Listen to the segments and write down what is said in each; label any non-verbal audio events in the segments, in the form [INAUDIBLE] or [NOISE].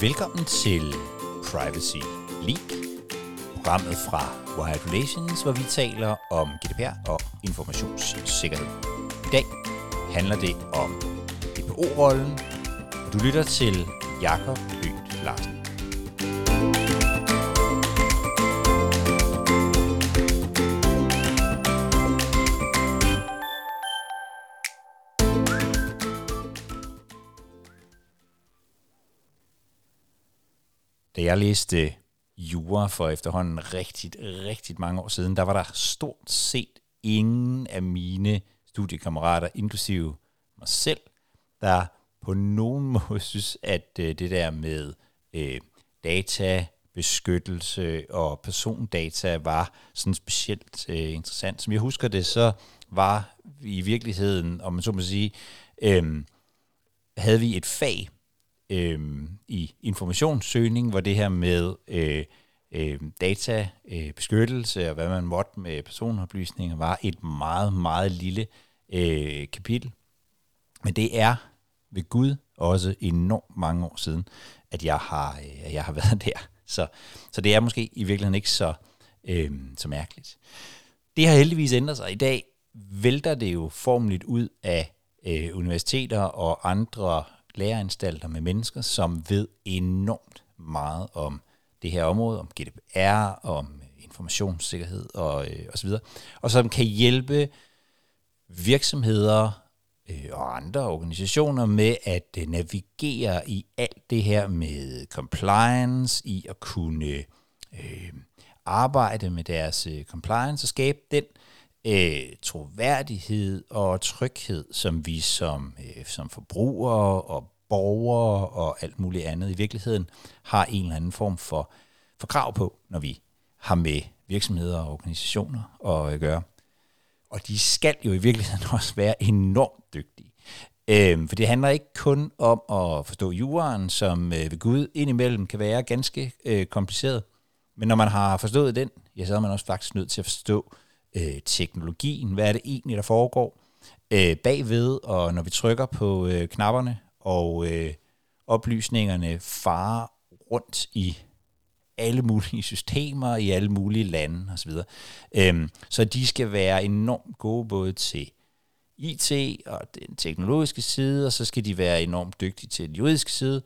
Velkommen til Privacy League, programmet fra Wired Relations, hvor vi taler om GDPR og informationssikkerhed. I dag handler det om DPO-rollen. Du lytter til Jakob jeg læste jura for efterhånden rigtig, rigtig mange år siden, der var der stort set ingen af mine studiekammerater, inklusive mig selv, der på nogen [LAUGHS] måde synes, at øh, det der med øh, databeskyttelse og persondata var sådan specielt øh, interessant. Som jeg husker det, så var i virkeligheden, om man så må sige, øh, havde vi et fag, øh, i informationssøgning, hvor det her med øh, øh, databeskyttelse øh, og hvad man måtte med personoplysninger var et meget, meget lille øh, kapitel. Men det er ved Gud også enormt mange år siden, at jeg har, øh, jeg har [LAUGHS] været der. Så, så det er måske i virkeligheden ikke så, øh, så mærkeligt. Det har heldigvis ændret sig. I dag vælter det jo formeligt ud af øh, universiteter og andre læreanstalter med mennesker, som ved enormt meget om det her område, om GDPR, om informationssikkerhed og, øh, og så videre, og som kan hjælpe virksomheder øh, og andre organisationer med at øh, navigere i alt det her med compliance, i at kunne øh, arbejde med deres øh, compliance og skabe den øh, Øh, troværdighed og tryghed, som vi som, øh, som forbrugere og borgere og alt muligt andet i virkeligheden har en eller anden form for, for krav på, når vi har med virksomheder og organisationer at øh, gøre. Og de skal jo i virkeligheden [LAUGHS] også være enormt dygtige. Øhm, for det handler ikke kun om at forstå juraen, som øh, ved Gud indimellem kan være ganske øh, kompliceret. Men når man har forstået den, ja, så er man også faktisk nødt til at forstå øh, teknologien. Hvad er det egentlig, der foregår øh, bagved, og når vi trykker på øh, knapperne, og øh, oplysningerne farer rundt i alle mulige [LAUGHS] systemer, i alle mulige lande osv. Øhm, så de skal være enormt gode både til IT og den teknologiske side, og så skal de være enormt dygtige til den juridiske side,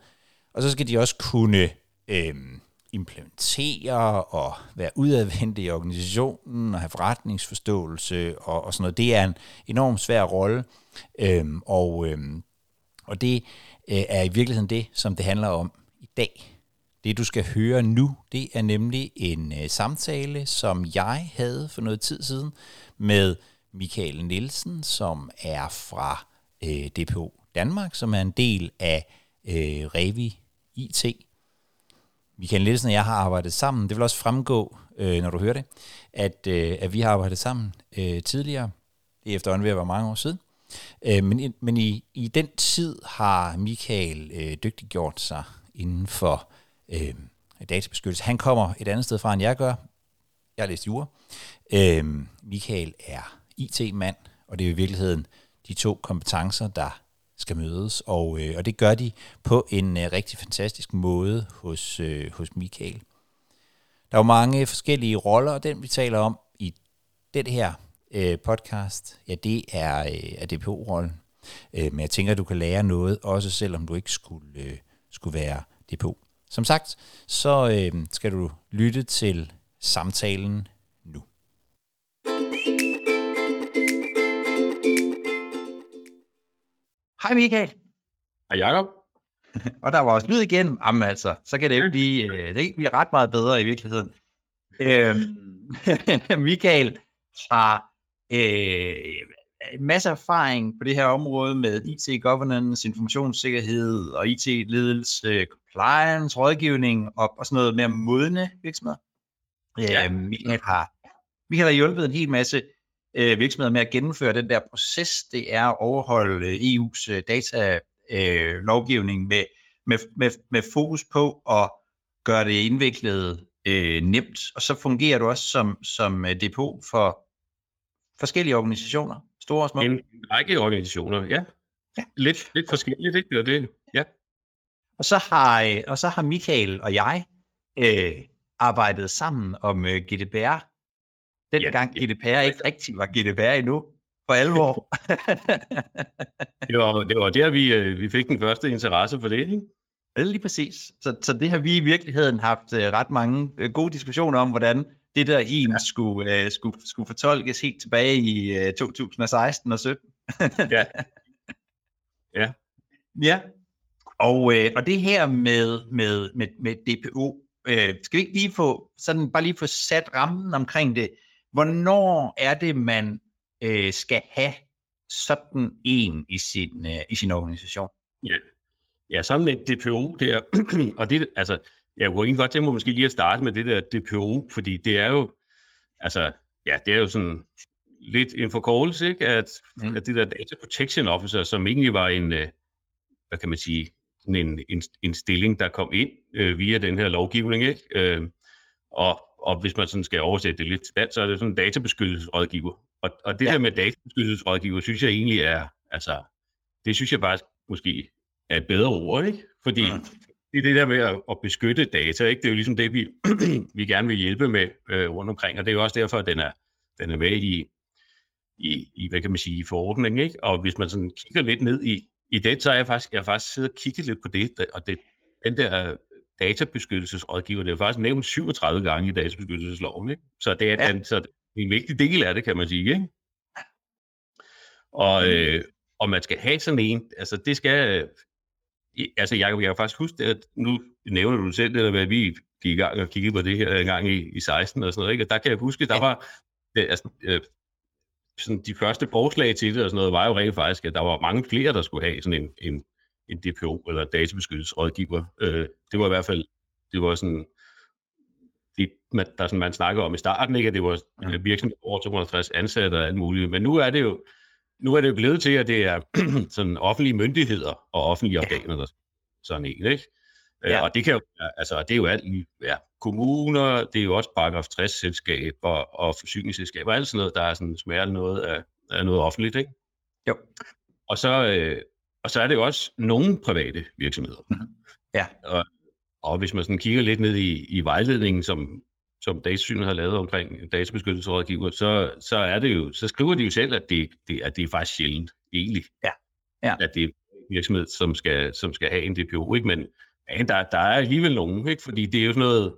og så skal de også kunne øhm, implementere og være udadvendt i organisationen og have forretningsforståelse og, og sådan noget. Det er en enormt svær rolle, øhm, og, øhm, og det øh, er i virkeligheden det, som det handler om i dag. Det du skal høre nu, det er nemlig en øh, samtale, som jeg havde for noget tid siden med Michael Nielsen, som er fra øh, DPO Danmark, som er en del af øh, Revi IT, Michael Nielsen og jeg har arbejdet sammen. Det vil også fremgå, øh, når du hører det, at, øh, at vi har arbejdet sammen øh, tidligere. Det er efterhånden ved at være mange år siden. Øh, men men i, i den tid har Michael øh, dygtiggjort sig inden for øh, databeskyttelse. Han kommer et andet sted fra, end jeg gør. Jeg har læst jura. Øh, Michael er IT-mand, og det er i virkeligheden de to kompetencer, der skal mødes, og, øh, og det gør de på en øh, rigtig fantastisk måde hos, øh, hos Michael. Der er jo mange forskellige roller, og den vi taler om i den her øh, podcast, ja, det er, øh, er DPO-rollen. Øh, men jeg tænker, at du kan lære noget, også selvom du ikke skulle, øh, skulle være DPO. Som sagt, så øh, skal du lytte til samtalen Hej Michael. Hej Jacob. [LAUGHS] Og der var også lyd igen. Jamen altså, så kan det ikke blive, øh, det kan blive ret meget bedre i virkeligheden. Øh, [LAUGHS] Michael har øh, en masse erfaring på det her område med IT-governance, informationssikkerhed og IT-ledelse, compliance, rådgivning og, og sådan noget mere modne virksomheder. Ja. Øh, Michael, har, Michael har hjulpet en hel masse øh, virksomheder med at gennemføre den der proces, det er at overholde øh, EU's øh, data-lovgivning øh, med, med, med, med fokus på at gøre det indviklet øh, nemt. Og så fungerer du også som, som øh, depot for forskellige organisationer, store og små. En række organisationer, ja. ja. Lidt, lidt forskelligt, ikke? Det, det. Ja. Og så har, øh, og så har Michael og jeg øh, arbejdet sammen om øh, GDPR. Dengang ja, GDPR ikke rigtig var GDPR endnu, for alvor. [LAUGHS] det, var, det var der, vi, øh, vi fik den første interesse for det, ikke? Ja, lige præcis. Så, så det har vi i virkeligheden haft uh, ret mange uh, gode diskussioner om, hvordan det der en ja. skulle, uh, skulle, skulle fortolkes helt tilbage i uh, 2016 og 17. ja. [LAUGHS] Ja. Ja. Og, uh, og det her med, med, med, med DPO, uh, skal vi ikke lige få, sådan bare lige få sat rammen omkring det. Hvornår er det, man uh, skal have sådan en i sin, uh, i sin organisation? Ja, Ja, sådan en DPO der, [CLEARS THROAT] og det, altså, jeg kunne egentlig godt tænke mig måske lige at starte med det der DPO, fordi det er jo, altså, ja, det er jo sådan lidt en forkortelse, ikke? At, mm. at det der Data Protection Officer, som egentlig var en, øh, hvad kan man sige, en, en, en stilling, der kom ind øh, via den her lovgivning, ikke? Øh, og, og hvis man sådan skal oversætte det lidt til så er det sådan en databeskyttelsesrådgiver. Og, og det ja. der med databeskyttelsesrådgiver, synes jeg egentlig er, altså, det synes jeg faktisk måske er et bedre ord, ikke? Fordi ja. det er det der med at, at beskytte data, ikke? Det er jo ligesom det, vi, [CLEARS THROAT] vi gerne vil hjælpe med øh, rundt omkring, og det er jo også derfor, at den er, den er med i, i, i, hvad kan man sige, i forordningen, ikke? Og hvis man sådan kigger lidt ned i, i det, så er jeg faktisk, jeg har faktisk siddet og kigget lidt på det, og det, den der databeskyttelsesrådgiver, det er faktisk nævnt 37 gange i databeskyttelsesloven, ikke? Så det er, ja. den, så det er en vigtig del af det, kan man sige, ikke? Og, øh, og man skal have sådan en, altså det skal, altså jeg, jeg kan faktisk huske, at nu nævner du selv det, at vi gik i gang og kiggede på det her en gang i, i 16 og sådan noget, ikke? og der kan jeg huske, der var det, altså, øh, sådan de første forslag til det og sådan noget, var jo rent faktisk, at der var mange flere, der skulle have sådan en, en, en DPO eller databeskyttelsesrådgiver. Øh, det var i hvert fald, det var sådan, det, man, der sådan, man snakker om i starten, ikke? at det var ja. virksomhed over 250 ansatte og alt muligt, men nu er det jo, nu er det jo blevet til, at det er [CLEARS THROAT] sådan offentlige myndigheder og offentlige organer, der sådan en, ikke? Øh, ja. Og det kan jo, altså, det er jo alt i ja, kommuner, det er jo også paragraf 60 selskaber og forsyningsselskaber, alt sådan noget, der er sådan smager noget af, af noget offentligt, ikke? Jo. Og så, øh, og så er det jo også nogle private virksomheder. [LAUGHS] Ja. Og, og hvis man sådan kigger lidt ned i, i vejledningen, som som Datasynet har lavet omkring databeskyttelsesrådgiver, så, så, er det jo, så skriver de jo selv, at det, det, at det er faktisk sjældent, egentlig. Ja. ja. At det er virksomhed, som skal, som skal have en DPO, ikke? Men ja, der, der er alligevel nogen, ikke? Fordi det er jo sådan noget,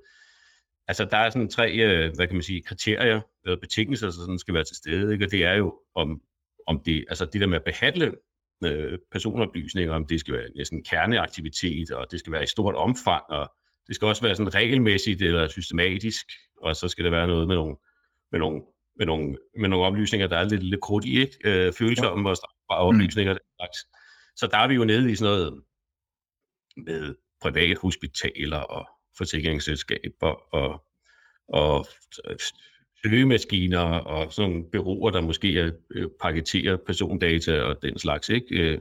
altså der er sådan tre, øh, hvad kan man sige, kriterier, eller betingelser, som sådan skal være til stede, ikke? Og det er jo, om, om det, altså det der med at behandle øh, personoplysninger, om det skal være næsten kerneaktivitet, og det skal være i stort omfang, og det skal også være sådan regelmæssigt eller systematisk, og så skal det være noget med nogle, med nogle, med nogle, med nogle oplysninger, der er lidt, lidt krudt i, ikke? Øh, følsomme ja. og strafbare oplysninger. Mm. slags. Så der er vi jo nede i sådan noget med private hospitaler og forsikringsselskaber og, og søgemaskiner og sådan bureauer, der måske er, øh, paketerer persondata og den slags. Ikke? Øh,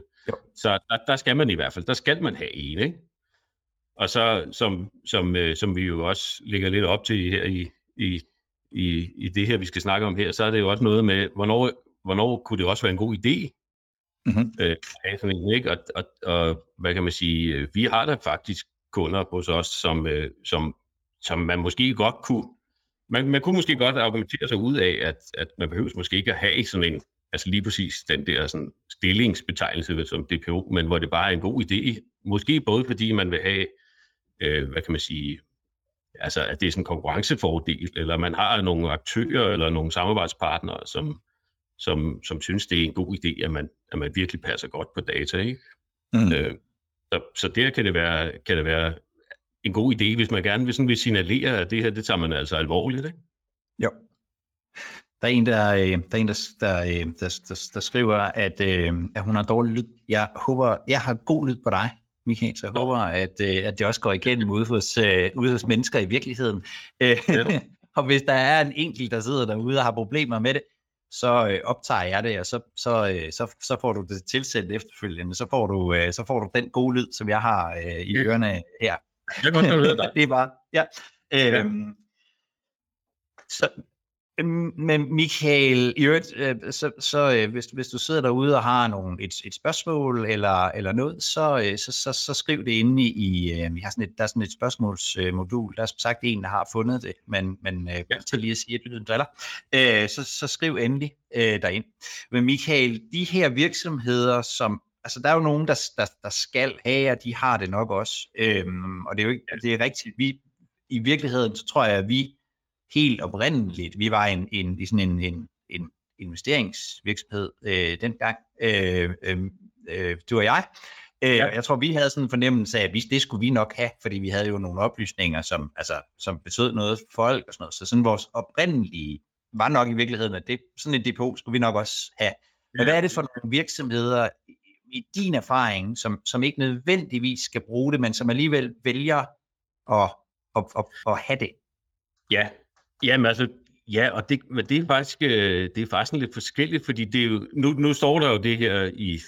så der, der skal man i hvert fald, der skal man have en. Ikke? Og så, som, som, øh, som vi jo også lægger lidt op til her i, i, i, i det her, vi skal snakke om her, så er det jo også noget med, hvornår, hvornår kunne det også være en god idé mm-hmm. øh, sådan en, ikke? Og, og, og hvad kan man sige, øh, vi har da faktisk kunder hos os, som, øh, som, som man måske godt kunne, man, man kunne måske godt argumentere sig ud af, at, at man behøver måske ikke at have sådan en, altså lige præcis den der sådan stillingsbetegnelse som DPO, men hvor det bare er en god idé. Måske både fordi man vil have øh, hvad kan man sige, altså at det er sådan en konkurrencefordel, eller man har nogle aktører eller nogle samarbejdspartnere, som, som, som synes, det er en god idé, at man, at man virkelig passer godt på data. Ikke? Mm. Øh, så, så der kan det, være, kan det være en god idé, hvis man gerne vil, sådan vil signalere, at det her, det tager man altså alvorligt. Ikke? Jo. Der er en, der, øh, der, er en, der, der, øh, der, der, der skriver, at, øh, at hun har dårlig lyd. Jeg håber, jeg har god lyd på dig. Michael, så jeg håber, at, at det også går igennem ude hos, ude hos mennesker i virkeligheden. Ja. [LAUGHS] og hvis der er en enkelt, der sidder derude og har problemer med det, så øh, optager jeg det, og så, så, øh, så, så får du det tilsendt efterfølgende. Så får du, øh, så får du den gode lyd, som jeg har øh, i ørerne her. Jeg kan godt høre dig. [LAUGHS] det er bare, ja. Øhm, ja. Så, Øhm, men Michael, i øvrigt, øh, så, så øh, hvis, hvis du sidder derude og har nogle, et, et spørgsmål eller, eller noget, så, øh, så, så, så skriv det inde i, vi har sådan et, der er sådan et spørgsmålsmodul, der er som sagt en, der har fundet det, men, men ja. til lige at sige, at lyden driller, så, så skriv endelig derind. Men Michael, de her virksomheder, som altså der er jo nogen, der, der, der skal have, og de har det nok også. Øhm, og det er jo ikke, det er rigtigt. Vi, I virkeligheden, så tror jeg, at vi helt oprindeligt, vi var en, en, sådan en, en, en investeringsvirksomhed øh, dengang, øh, øh, øh, du og jeg. Øh, ja. Jeg tror, vi havde sådan en fornemmelse af, at vi, det skulle vi nok have, fordi vi havde jo nogle oplysninger, som, altså, som betød noget for folk og sådan noget. Så sådan vores oprindelige var nok i virkeligheden, at det, sådan et depot skulle vi nok også have. Men ja. hvad er det for nogle virksomheder i din erfaring, som, som ikke nødvendigvis skal bruge det, men som alligevel vælger at, at, at, at have det? Ja, Jamen altså, ja, og det, men det er faktisk, øh, det er faktisk lidt forskelligt, fordi det er jo, nu, nu står der jo det her i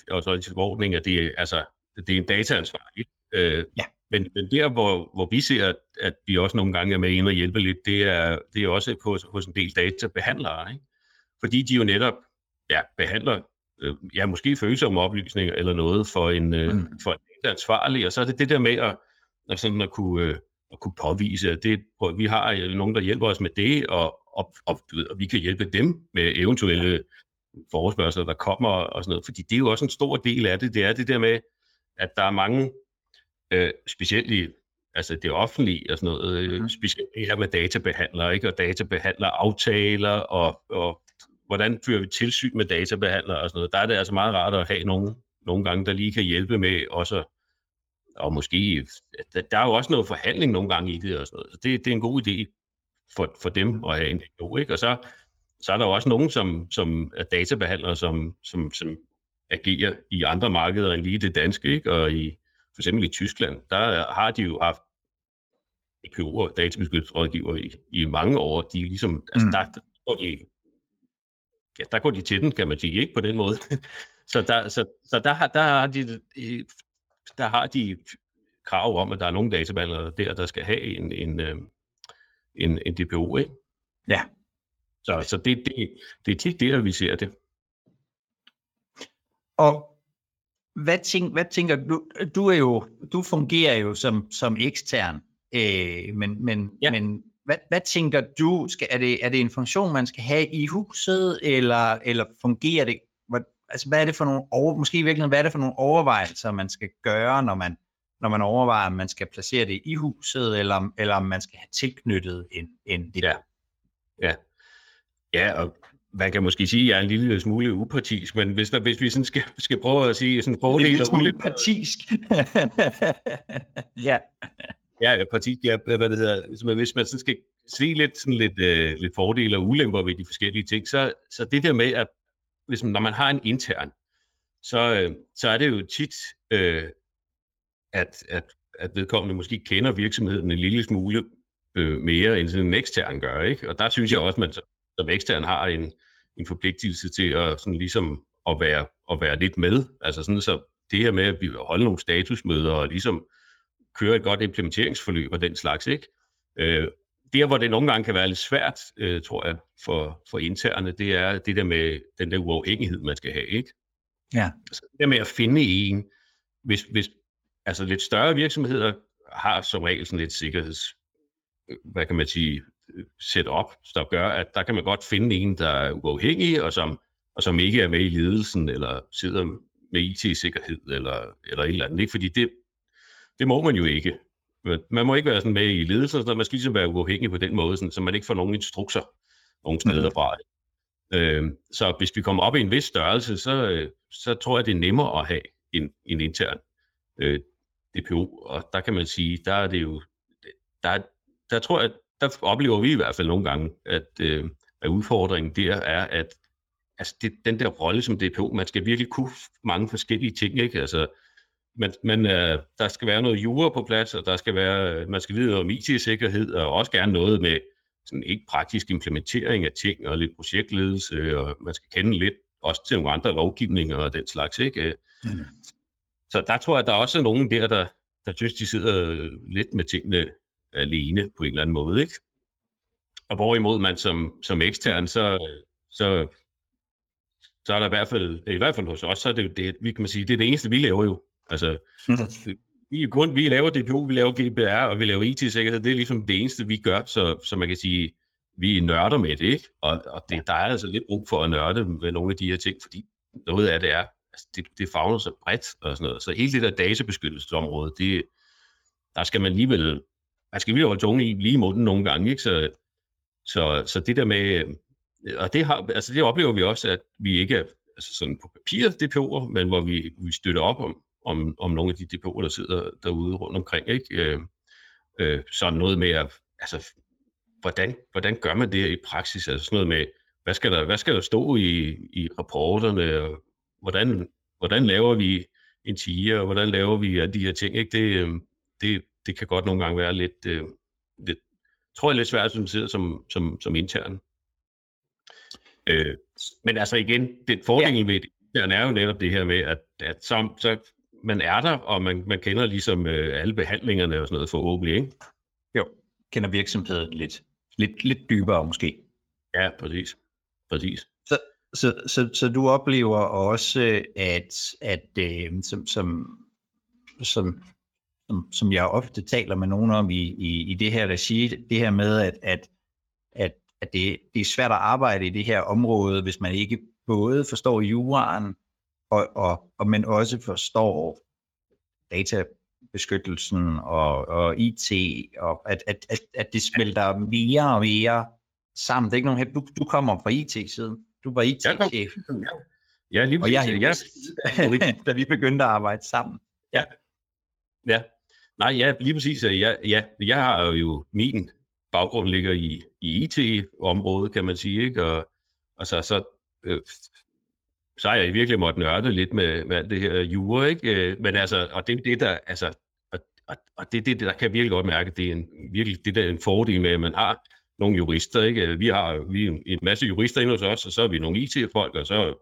forordningen, at det er, altså, det er en dataansvar. Ikke? Øh, ja. Men, men der, hvor, hvor vi ser, at, at vi også nogle gange er med ind og hjælpe lidt, det er, det er også på, hos en del databehandlere. Ikke? Fordi de jo netop ja, behandler øh, ja, måske følsomme oplysninger eller noget for en, øh, mm. for en dataansvarlig, og så er det det der med at, at, sådan at kunne, øh, at kunne påvise, at det, vi har nogen, der hjælper os med det, og, og, og, og vi kan hjælpe dem med eventuelle ja. forespørgsler, der kommer og sådan noget. Fordi det er jo også en stor del af det. Det er det der med, at der er mange, øh, specielt i altså det offentlige og sådan noget, øh, mm. specielt det her med databehandlere, ikke? og databehandler aftaler, og, og hvordan fører vi tilsyn med databehandlere og sådan noget. Der er det altså meget rart at have nogen, nogle gange, der lige kan hjælpe med også og måske, der, der er jo også noget forhandling nogle gange i det og sådan noget. Så det, det er en god idé for, for dem at have en dialog, ikke? Og så, så er der jo også nogen, som, som er databehandlere, som, som, som agerer i andre markeder end lige det danske, ikke? Og i, for eksempel i Tyskland, der har de jo haft EPO'er, databeskyttelsesrådgiver i, i mange år. De er ligesom, altså mm. der, der, de, ja, der går de til den, kan man sige, ikke på den måde. [LAUGHS] så der, så, så der, har, der har de der har de krav om, at der er nogle databehandlere der, der skal have en, en, øh, en, en DPO, ikke? Ja. Så, så det, det, det er tit der, vi ser det. Og hvad, tænk, hvad tænker du? Du, er jo, du fungerer jo som, som ekstern, øh, men, men, ja. men hvad, hvad tænker du? Skal, er, det, er det en funktion, man skal have i huset, eller, eller fungerer det altså hvad er det for nogle over, måske i virkeligheden, hvad er det for nogle overvejelser, man skal gøre, når man, når man overvejer, om man skal placere det i huset, eller, eller om man skal have tilknyttet en, en Ja. ja. Ja, og man kan måske sige, at jeg er en lille smule upartisk, men hvis, der, hvis vi sådan skal, skal prøve at sige sådan fordele... En lille smule partisk. [LAUGHS] ja. Ja, partisk, ja, hvad det hedder. som, Hvis man sådan skal se lidt, sådan lidt, øh, lidt fordele og ulemper ved de forskellige ting, så, så det der med, at hvis, når man har en intern, så, øh, så er det jo tit, øh, at, at, at vedkommende måske kender virksomheden en lille smule øh, mere, end sådan en ekstern gør. Ikke? Og der synes jeg også, at man som ekstern har en, en forpligtelse til at, sådan ligesom at, være, at være lidt med. Altså sådan, så det her med at vi holde nogle statusmøder og ligesom køre et godt implementeringsforløb og den slags, ikke? Øh, der, hvor det nogle gange kan være lidt svært, øh, tror jeg, for, for interne, det er det der med den der uafhængighed, man skal have, ikke? Ja. Så det der med at finde en, hvis, hvis altså lidt større virksomheder har som regel sådan lidt sikkerheds, hvad kan man sige, set op, der gør, at der kan man godt finde en, der er uafhængig, og som, og som ikke er med i ledelsen, eller sidder med IT-sikkerhed, eller, eller et eller andet. Ikke? Fordi det, det må man jo ikke. Man må ikke være sådan med i ledelsen, så man skal ligesom være uafhængig på den måde, sådan, så man ikke får nogen instrukser nogen steder mhm. fra. Øh, så hvis vi kommer op i en vis størrelse, så, så tror jeg, det er nemmere at have en, en intern øh, DPO, og der kan man sige, der er det jo, der, der tror jeg, der oplever vi i hvert fald nogle gange, at, øh, at udfordringen der er, at altså det, den der rolle som DPO, man skal virkelig kunne mange forskellige ting, ikke? Altså, men, men øh, der skal være noget jura på plads, og der skal være, man skal vide noget om IT-sikkerhed, og også gerne noget med sådan ikke praktisk implementering af ting, og lidt projektledelse, og man skal kende lidt også til nogle andre lovgivninger og den slags. Ikke? Mm. Så der tror jeg, der også er nogen der, der, der synes, de sidder lidt med tingene alene på en eller anden måde. Ikke? og hvorimod man som, som ekstern, så, så, så er der i hvert fald, i hvert fald hos os, så er det, det, vi kan man sige, det er det eneste, vi laver jo. Altså, vi, grund, vi laver DPO, vi laver GDPR, og vi laver IT-sikkerhed, det er ligesom det eneste, vi gør, så, så man kan sige, vi nørder med det, ikke? Og, og det, der er altså lidt brug for at nørde med nogle af de her ting, fordi noget af det er, altså det, det fagner så bredt og sådan noget. Så hele det der databeskyttelsesområde, det, der skal man alligevel, man skal lige holde tungen i lige i munden nogle gange, ikke? Så, så, så det der med, og det, har, altså det oplever vi også, at vi ikke er altså sådan på papir DPO'er, men hvor vi, vi støtter op om, om, om nogle af de DPO'er, der sidder derude rundt omkring. Ikke? Øh, øh, sådan noget med, at, altså, hvordan, hvordan gør man det i praksis? Altså sådan noget med, hvad skal der, hvad skal der stå i, i rapporterne, og hvordan, hvordan laver vi en tiger, og hvordan laver vi de her ting? Ikke? Det, øh, det, det kan godt nogle gange være lidt, øh, lidt tror jeg, lidt svært, som sidder som, som, som intern. Øh, men altså igen, det fordelen ja. ved det er jo netop det her med, at, at så, så man er der, og man, man kender ligesom øh, alle behandlingerne og sådan noget forhåbentlig, ikke? Jo, kender virksomheden lidt, lidt, lidt dybere måske. Ja, præcis. præcis. Så, så, så, så du oplever også, at, at øh, som, som, som, som, som jeg ofte taler med nogen om i, i, i det her regi, det her med, at, at, at, at det, det er svært at arbejde i det her område, hvis man ikke både forstår juraen, og, og, og men også forstår databeskyttelsen og, og IT, og at, at, at, at det smelter mere og mere sammen. Det er ikke nogen, du, du kommer fra IT-siden. Du var IT-chef. Ja, lige og jeg, ja. [LAUGHS] da vi begyndte at arbejde sammen. Ja, ja. Nej, ja, lige præcis. Ja, ja, jeg har jo min baggrund ligger i, i IT-området, kan man sige, ikke? Og, og så, så øh, så har jeg virkelig måtte nørde lidt med, med alt det her jure, ikke? Øh, men altså, og det er det, der, altså, og, og, og det det, der kan jeg virkelig godt mærke, det er en, virkelig det der er en fordel med, at man har nogle jurister, ikke? Øh, vi har vi er en masse jurister inde hos os, og så er vi nogle IT-folk, og så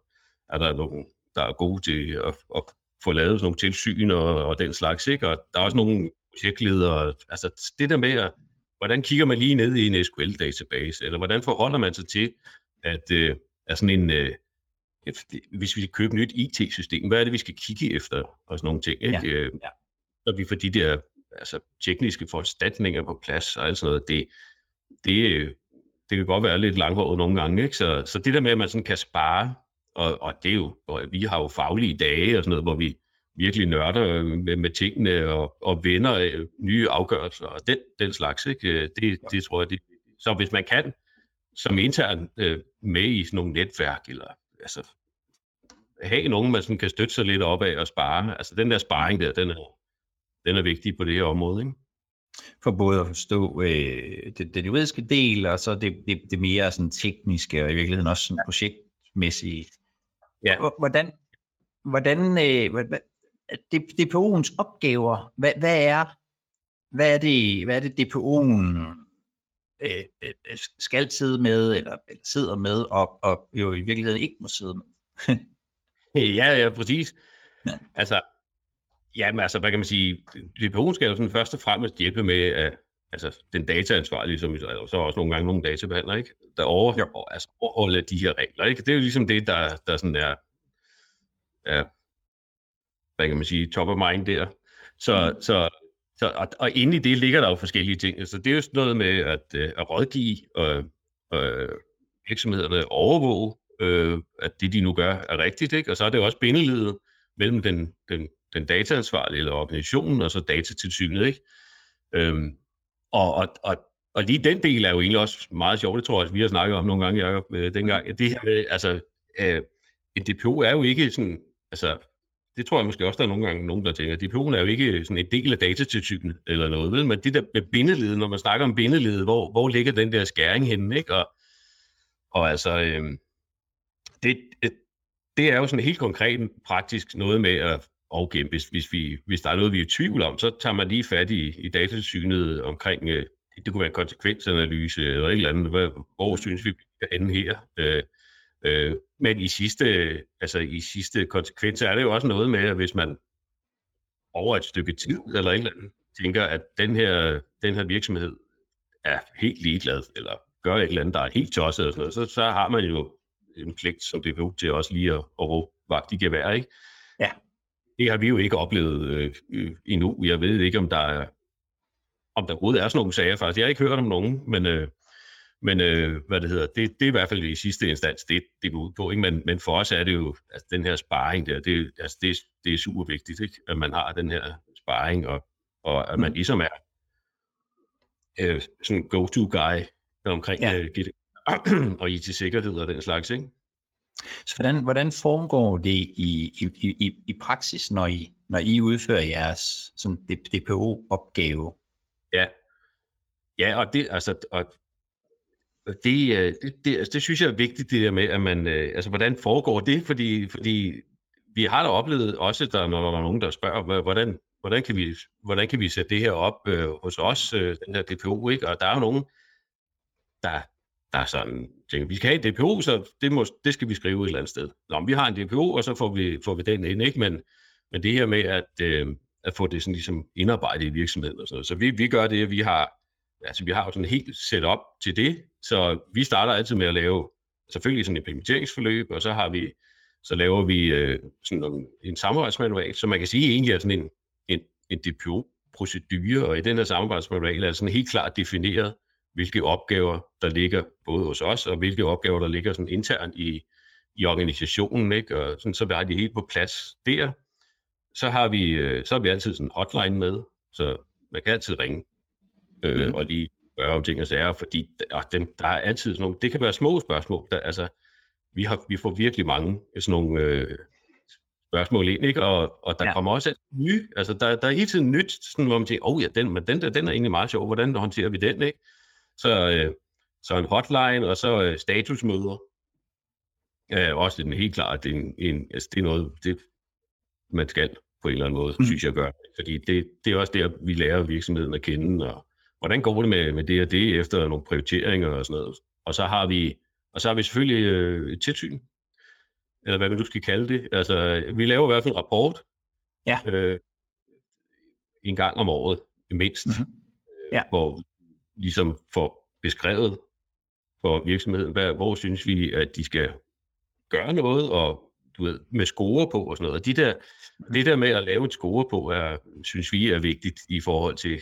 er der nogle, der er gode til at, at få lavet sådan nogle tilsyn og, og den slags, ikke? Og der er også nogle projektledere, altså det der med, at, hvordan kigger man lige ned i en SQL-database, eller hvordan forholder man sig til, at, øh, at sådan en, øh, hvis vi skal købe nyt IT-system, hvad er det, vi skal kigge efter, og sådan nogle ting, ikke? Ja. Øh, ja. Så vi får de der altså, tekniske foranstaltninger på plads, og alt sådan noget, det, det, det kan godt være lidt langhåret nogle gange, ikke? Så, så det der med, at man sådan kan spare, og, og det er jo, og vi har jo faglige dage og sådan noget, hvor vi virkelig nørder med, med tingene og, og vender øh, nye afgørelser og den, den slags, ikke? Øh, det, det tror jeg, det, så hvis man kan som intern øh, med i sådan nogle netværk eller altså, have nogen, man sådan kan støtte sig lidt op af og spare. Altså den der sparring der, den er, den er vigtig på det her område. Ikke? For både at forstå øh, det, det juridiske del, og så det, det, det mere sådan tekniske, og i virkeligheden også sådan projektmæssige. Ja. Hvordan, hvordan øh, DPO'ens opgaver, hvad, hvad er hvad er det, hvad er det DPO'en Øh, øh, øh, skal sidde med, eller, eller sidder med, og, og jo i virkeligheden ikke må sidde med. [LAUGHS] ja, ja, præcis. Ja. Altså, jamen altså, hvad kan man sige, DPO'en skal jo sådan først og fremmest hjælpe med, at altså, den dataansvarlige, som altså, så også nogle gange nogle databehandlere, ikke? der over, ja. altså, overholder de her regler. Ikke? Det er jo ligesom det, der, der sådan er, er, hvad kan man sige, top of mind der. Så, mm. så så, og, og inde i det ligger der jo forskellige ting. Så det er jo sådan noget med at, øh, at rådgive og øh, virksomhederne overvåge, øh, at det de nu gør er rigtigt. Ikke? Og så er det også bindeledet mellem den, den, den dataansvarlige eller organisationen og så datatilsynet. Ikke? Øhm, og, og, og, og lige den del er jo egentlig også meget sjovt, det tror jeg, vi har snakket om nogle gange, Jacob, øh, dengang. Det her med, altså, øh, en DPO er jo ikke sådan, altså, det tror jeg måske også, der er nogle gange nogen, der tænker, DPO'en er jo ikke sådan en del af datatilsynet eller noget, vel? men det der med bindeledet, når man snakker om bindeledet, hvor, hvor ligger den der skæring henne, ikke? Og, og altså, øhm, øh, det, det er jo sådan helt konkret praktisk noget med at okay, hvis, hvis, vi, hvis der er noget, vi er i tvivl om, så tager man lige fat i, i datatilsynet omkring, øh, det kunne være en konsekvensanalyse eller et eller andet, hvor, hvor synes vi, vi her. Øh, Øh, men i sidste, altså i sidste konsekvens er det jo også noget med, at hvis man over et stykke tid eller et eller andet, tænker, at den her, den her virksomhed er helt ligeglad, eller gør et eller andet, der er helt tosset, og sådan noget, så, så har man jo en pligt som DPU til også lige at, at råbe vagt i gevær, ikke? Ja. Det har vi jo ikke oplevet øh, øh, endnu. Jeg ved ikke, om der er, om der overhovedet er sådan nogle sager faktisk. Jeg har ikke hørt om nogen, men, øh, men øh, hvad det hedder, det, det er i hvert fald i sidste instans, det, det går ud på. Ikke? Men, men for os er det jo, altså den her sparring der, det, altså det, det er super vigtigt, ikke? at man har den her sparring, og, og at man Mm. ligesom er øh, sådan go-to-guy omkring Ja. øh, [CLEARS THROAT] og IT-sikkerhed og den slags. Ikke? Så hvordan, hvordan foregår det i, i, i, i praksis, når I, når I udfører jeres sådan DPO-opgave? Ja, ja og det, altså, og Øh, det, det, det, det synes jeg er vigtigt, det der med, at man, øh, altså, hvordan foregår det, fordi, fordi vi har da oplevet også, der, når der er nogen, der spørger, hvordan, hvordan, kan, vi, hvordan kan vi sætte det her op øh, hos os, øh, den her DPO, ikke? Og der er jo nogen, der, der er sådan, tænker, vi skal have en DPO, så det, må, det skal vi skrive et eller andet sted. Nå, men vi har en DPO, og så får vi, får vi den ind, ikke? Men, men det her med at, øh, at få det sådan ligesom indarbejdet i virksomheden og sådan noget. Så vi, vi gør det, at vi har, altså vi har jo sådan helt setup til det, så vi starter altid med at lave selvfølgelig sådan et implementeringsforløb, og så har vi, så laver vi øh, sådan en, en samarbejdsmanual, så man kan sige egentlig er sådan en, en, en DPO-procedure, og i den her samarbejdsmanual er sådan helt klart defineret, hvilke opgaver, der ligger både hos os, og hvilke opgaver, der ligger sådan internt i, i organisationen, ikke? Og sådan, så er de det helt på plads der. Så har vi, øh, så har vi altid sådan en hotline med, så man kan altid ringe øh, Mhm. og lige gøre ting og sager, fordi der, dem, der er altid sådan nogle, det kan være små spørgsmål, der, altså, vi, har, vi får virkelig mange sådan nogle øh, spørgsmål ind, ikke? Og, og der Ja. kommer også nye, altså der, der er hele tiden nyt, sådan, hvor man tænker, åh oh, ja, den, men den der, den er egentlig meget sjov, hvordan håndterer vi den, ikke? Så, øh, så en hotline, og så øh, statusmøder, øh, også den helt klart, det er, en, en, altså, det er noget, det, man skal på en eller anden måde, Mm. mm. synes jeg gør. Fordi det, det er også der, vi lærer virksomheden at kende, og hvordan går det med, med det og det, efter nogle prioriteringer og sådan noget. Og så har vi, og så har vi selvfølgelig øh, et tilsyn, eller hvad man nu skal kalde det. Altså, vi laver i hvert fald en rapport, Ja. øh, en gang om året, mindst, Mhm. mm-hmm. Ja. hvor ligesom får beskrevet for virksomheden, hvad, hvor synes vi, at de skal gøre noget, og du ved, med score på og sådan noget. Og de der, det der med at lave en score på, er, synes vi er vigtigt i forhold til,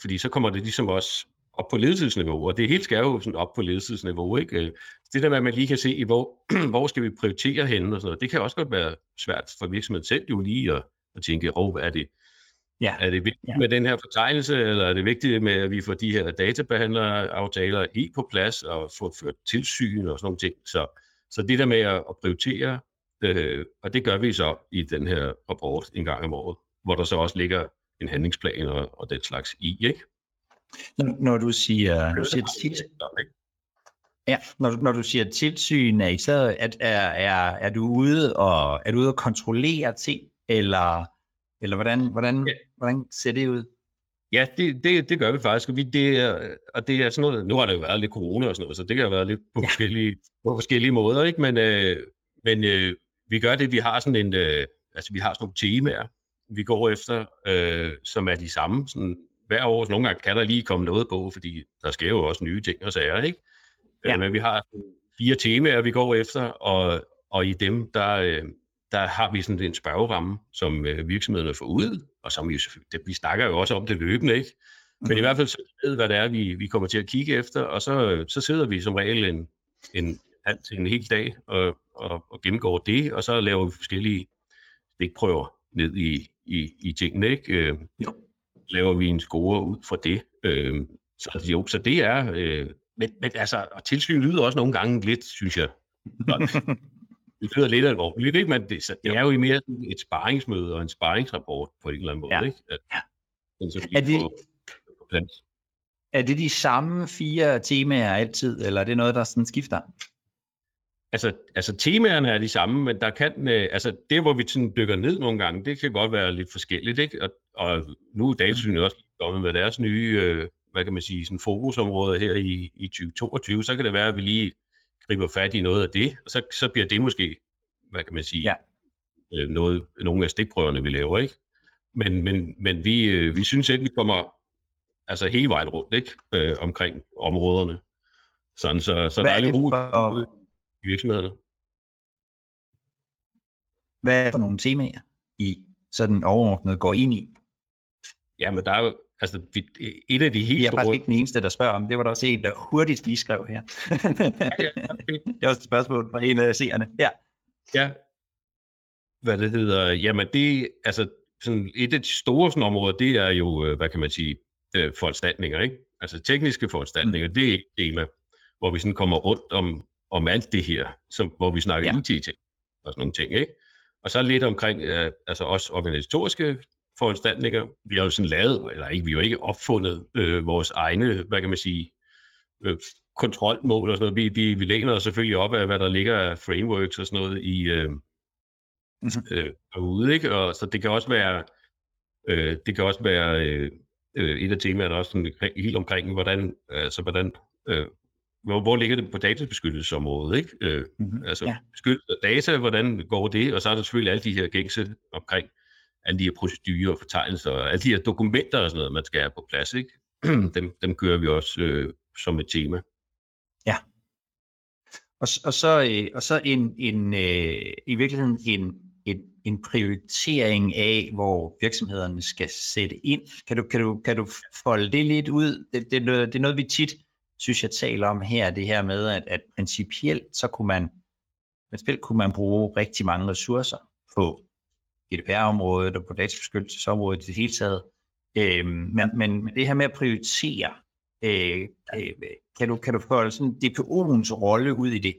fordi så kommer det ligesom også op på ledelsesniveau, og det hele skal jo sådan op på ledelsesniveau, ikke? Øh, Det der med, at man lige kan se, hvor, [CLEARS THROAT] hvor skal vi prioritere henne og sådan noget, det kan også godt være svært for virksomheden selv jo lige at, at tænke, åh, hvad er det, Ja. er det vigtigt Ja. med den her fortegnelse, eller er det vigtigt med, at vi får de her databehandleraftaler helt på plads, og får ført tilsyn og sådan nogle ting. Så, så det der med at, at prioritere, øh, og det gør vi så i den her rapport en gang om året, hvor der så også ligger en handlingsplan og, og den slags i, ikke? Når, når du siger, du siger til, Ikke? ja, når, du, når du siger tilsyn, er, I så, er, er, er, er du ude og er du ude og kontrollere ting, eller, eller hvordan, hvordan, Ja. hvordan ser det ud? Ja, det, det, det gør vi faktisk. og Vi, det er, og det er sådan noget, nu har der jo været lidt corona og sådan noget, så det kan have været lidt på, ja. forskellige, på forskellige måder, ikke? Men, øh, men øh, vi gør det, vi har sådan en, øh, altså vi har sådan nogle temaer, vi går efter, øh, som er de samme. Sådan, hver år, så nogle gange kan der lige komme noget på, fordi der sker jo også nye ting og sager, ikke? Ja. Øh, men vi har fire temaer, vi går efter, og, og i dem, der, øh, der har vi sådan en spørgeramme, som øh, virksomhederne får ud, og som vi, det, vi snakker jo også om det løbende, ikke? Men i hvert fald så ved, hvad det er, vi, vi kommer til at kigge efter, og så, så sidder vi som regel en, en, en hel dag og, og, og gennemgår det, og så laver vi forskellige stikprøver ned i, i, i tingene, ikke? Øh, Jo. Laver vi en score ud fra det. Øh, så, jo, så det er... Øh, men, men altså, og tilsyn lyder også nogle gange lidt, synes jeg. [LAUGHS] Det lyder lidt alvorligt, ikke? Men det, så det er jo mere sådan et sparringsmøde og en sparringsrapport på en eller anden måde, Ja. ikke? At, Ja. så Er det- på plads. Er det de samme fire temaer altid, eller er det noget, der sådan skifter? Altså, altså temaerne er de samme, men der kan, øh, altså det, hvor vi sådan dykker ned nogle gange, det kan godt være lidt forskelligt, ikke? Og, og nu er datasynet også kommet med deres nye, øh, hvad kan man sige, sådan fokusområder her i, i 2022, så kan det være, at vi lige griber fat i noget af det, og så, så bliver det måske, hvad kan man sige, Ja. øh, noget, nogle af stikprøverne, vi laver, ikke? Men, men, men vi, øh, vi synes ikke, vi kommer altså hele vejen rundt, ikke? Øh, omkring områderne. Sådan, så, så Hvad der er er lidt ro for- i virksomhederne. Hvad er for nogle temaer, I sådan overordnet går ind i? Ja, men der er jo, altså, et af de helt Jeg er faktisk store... ikke den eneste, der spørger om. Det var der også en, der hurtigt lige skrev her. [LAUGHS] det er også et spørgsmål fra en af seerne. Ja. Ja. Hvad det hedder, jamen det, altså, sådan et af de store sådan, områder, det er jo, øh, hvad kan man sige, øh, foranstaltninger, ikke? Altså tekniske foranstaltninger, mm. det er et tema, hvor vi sådan kommer rundt om, om alt det her, som, hvor vi snakker Ja. IT-ting og sådan nogle ting, ikke? Og så lidt omkring, øh, altså også organisatoriske foranstaltninger. Vi har jo sådan lavet, eller ikke, vi har jo ikke opfundet øh, vores egne, hvad kan man sige, øh, kontrolmål og sådan noget. Vi, vi, vi læner os selvfølgelig op af, hvad der ligger af frameworks og sådan noget i øh, Mhm. øh, derude, ikke? Og så det kan også være, øh, det kan også være øh, øh, et af temaerne også sådan, helt omkring, hvordan, altså hvordan, øh, hvor, hvor ligger det på databeskyttelsesområdet, ikke? Øh, Mm-hmm. altså Ja. ja. beskyttelse af data, hvordan går det? Og så er der selvfølgelig alle de her gængse omkring alle de her procedurer og fortegnelser, og alle de her dokumenter og sådan noget, man skal have på plads, ikke? [CLEARS THROAT] dem, dem kører vi også øh, som et tema. Og, s- og så, øh, og så en, en, øh, i virkeligheden en, en, en prioritering af, hvor virksomhederne skal sætte ind. Kan du, kan du, kan du folde det lidt ud? Det, det, er noget- det er noget, vi tit, synes jeg, taler om her, det her med, at, at principielt, så kunne man, principielt kunne man bruge rigtig mange ressourcer på GDPR-området og på databeskyttelsesområdet i det hele taget. Øhm, men, men det her med at prioritere, øh, øh, kan, du, kan du folde sådan DPO'ens rolle ud i det?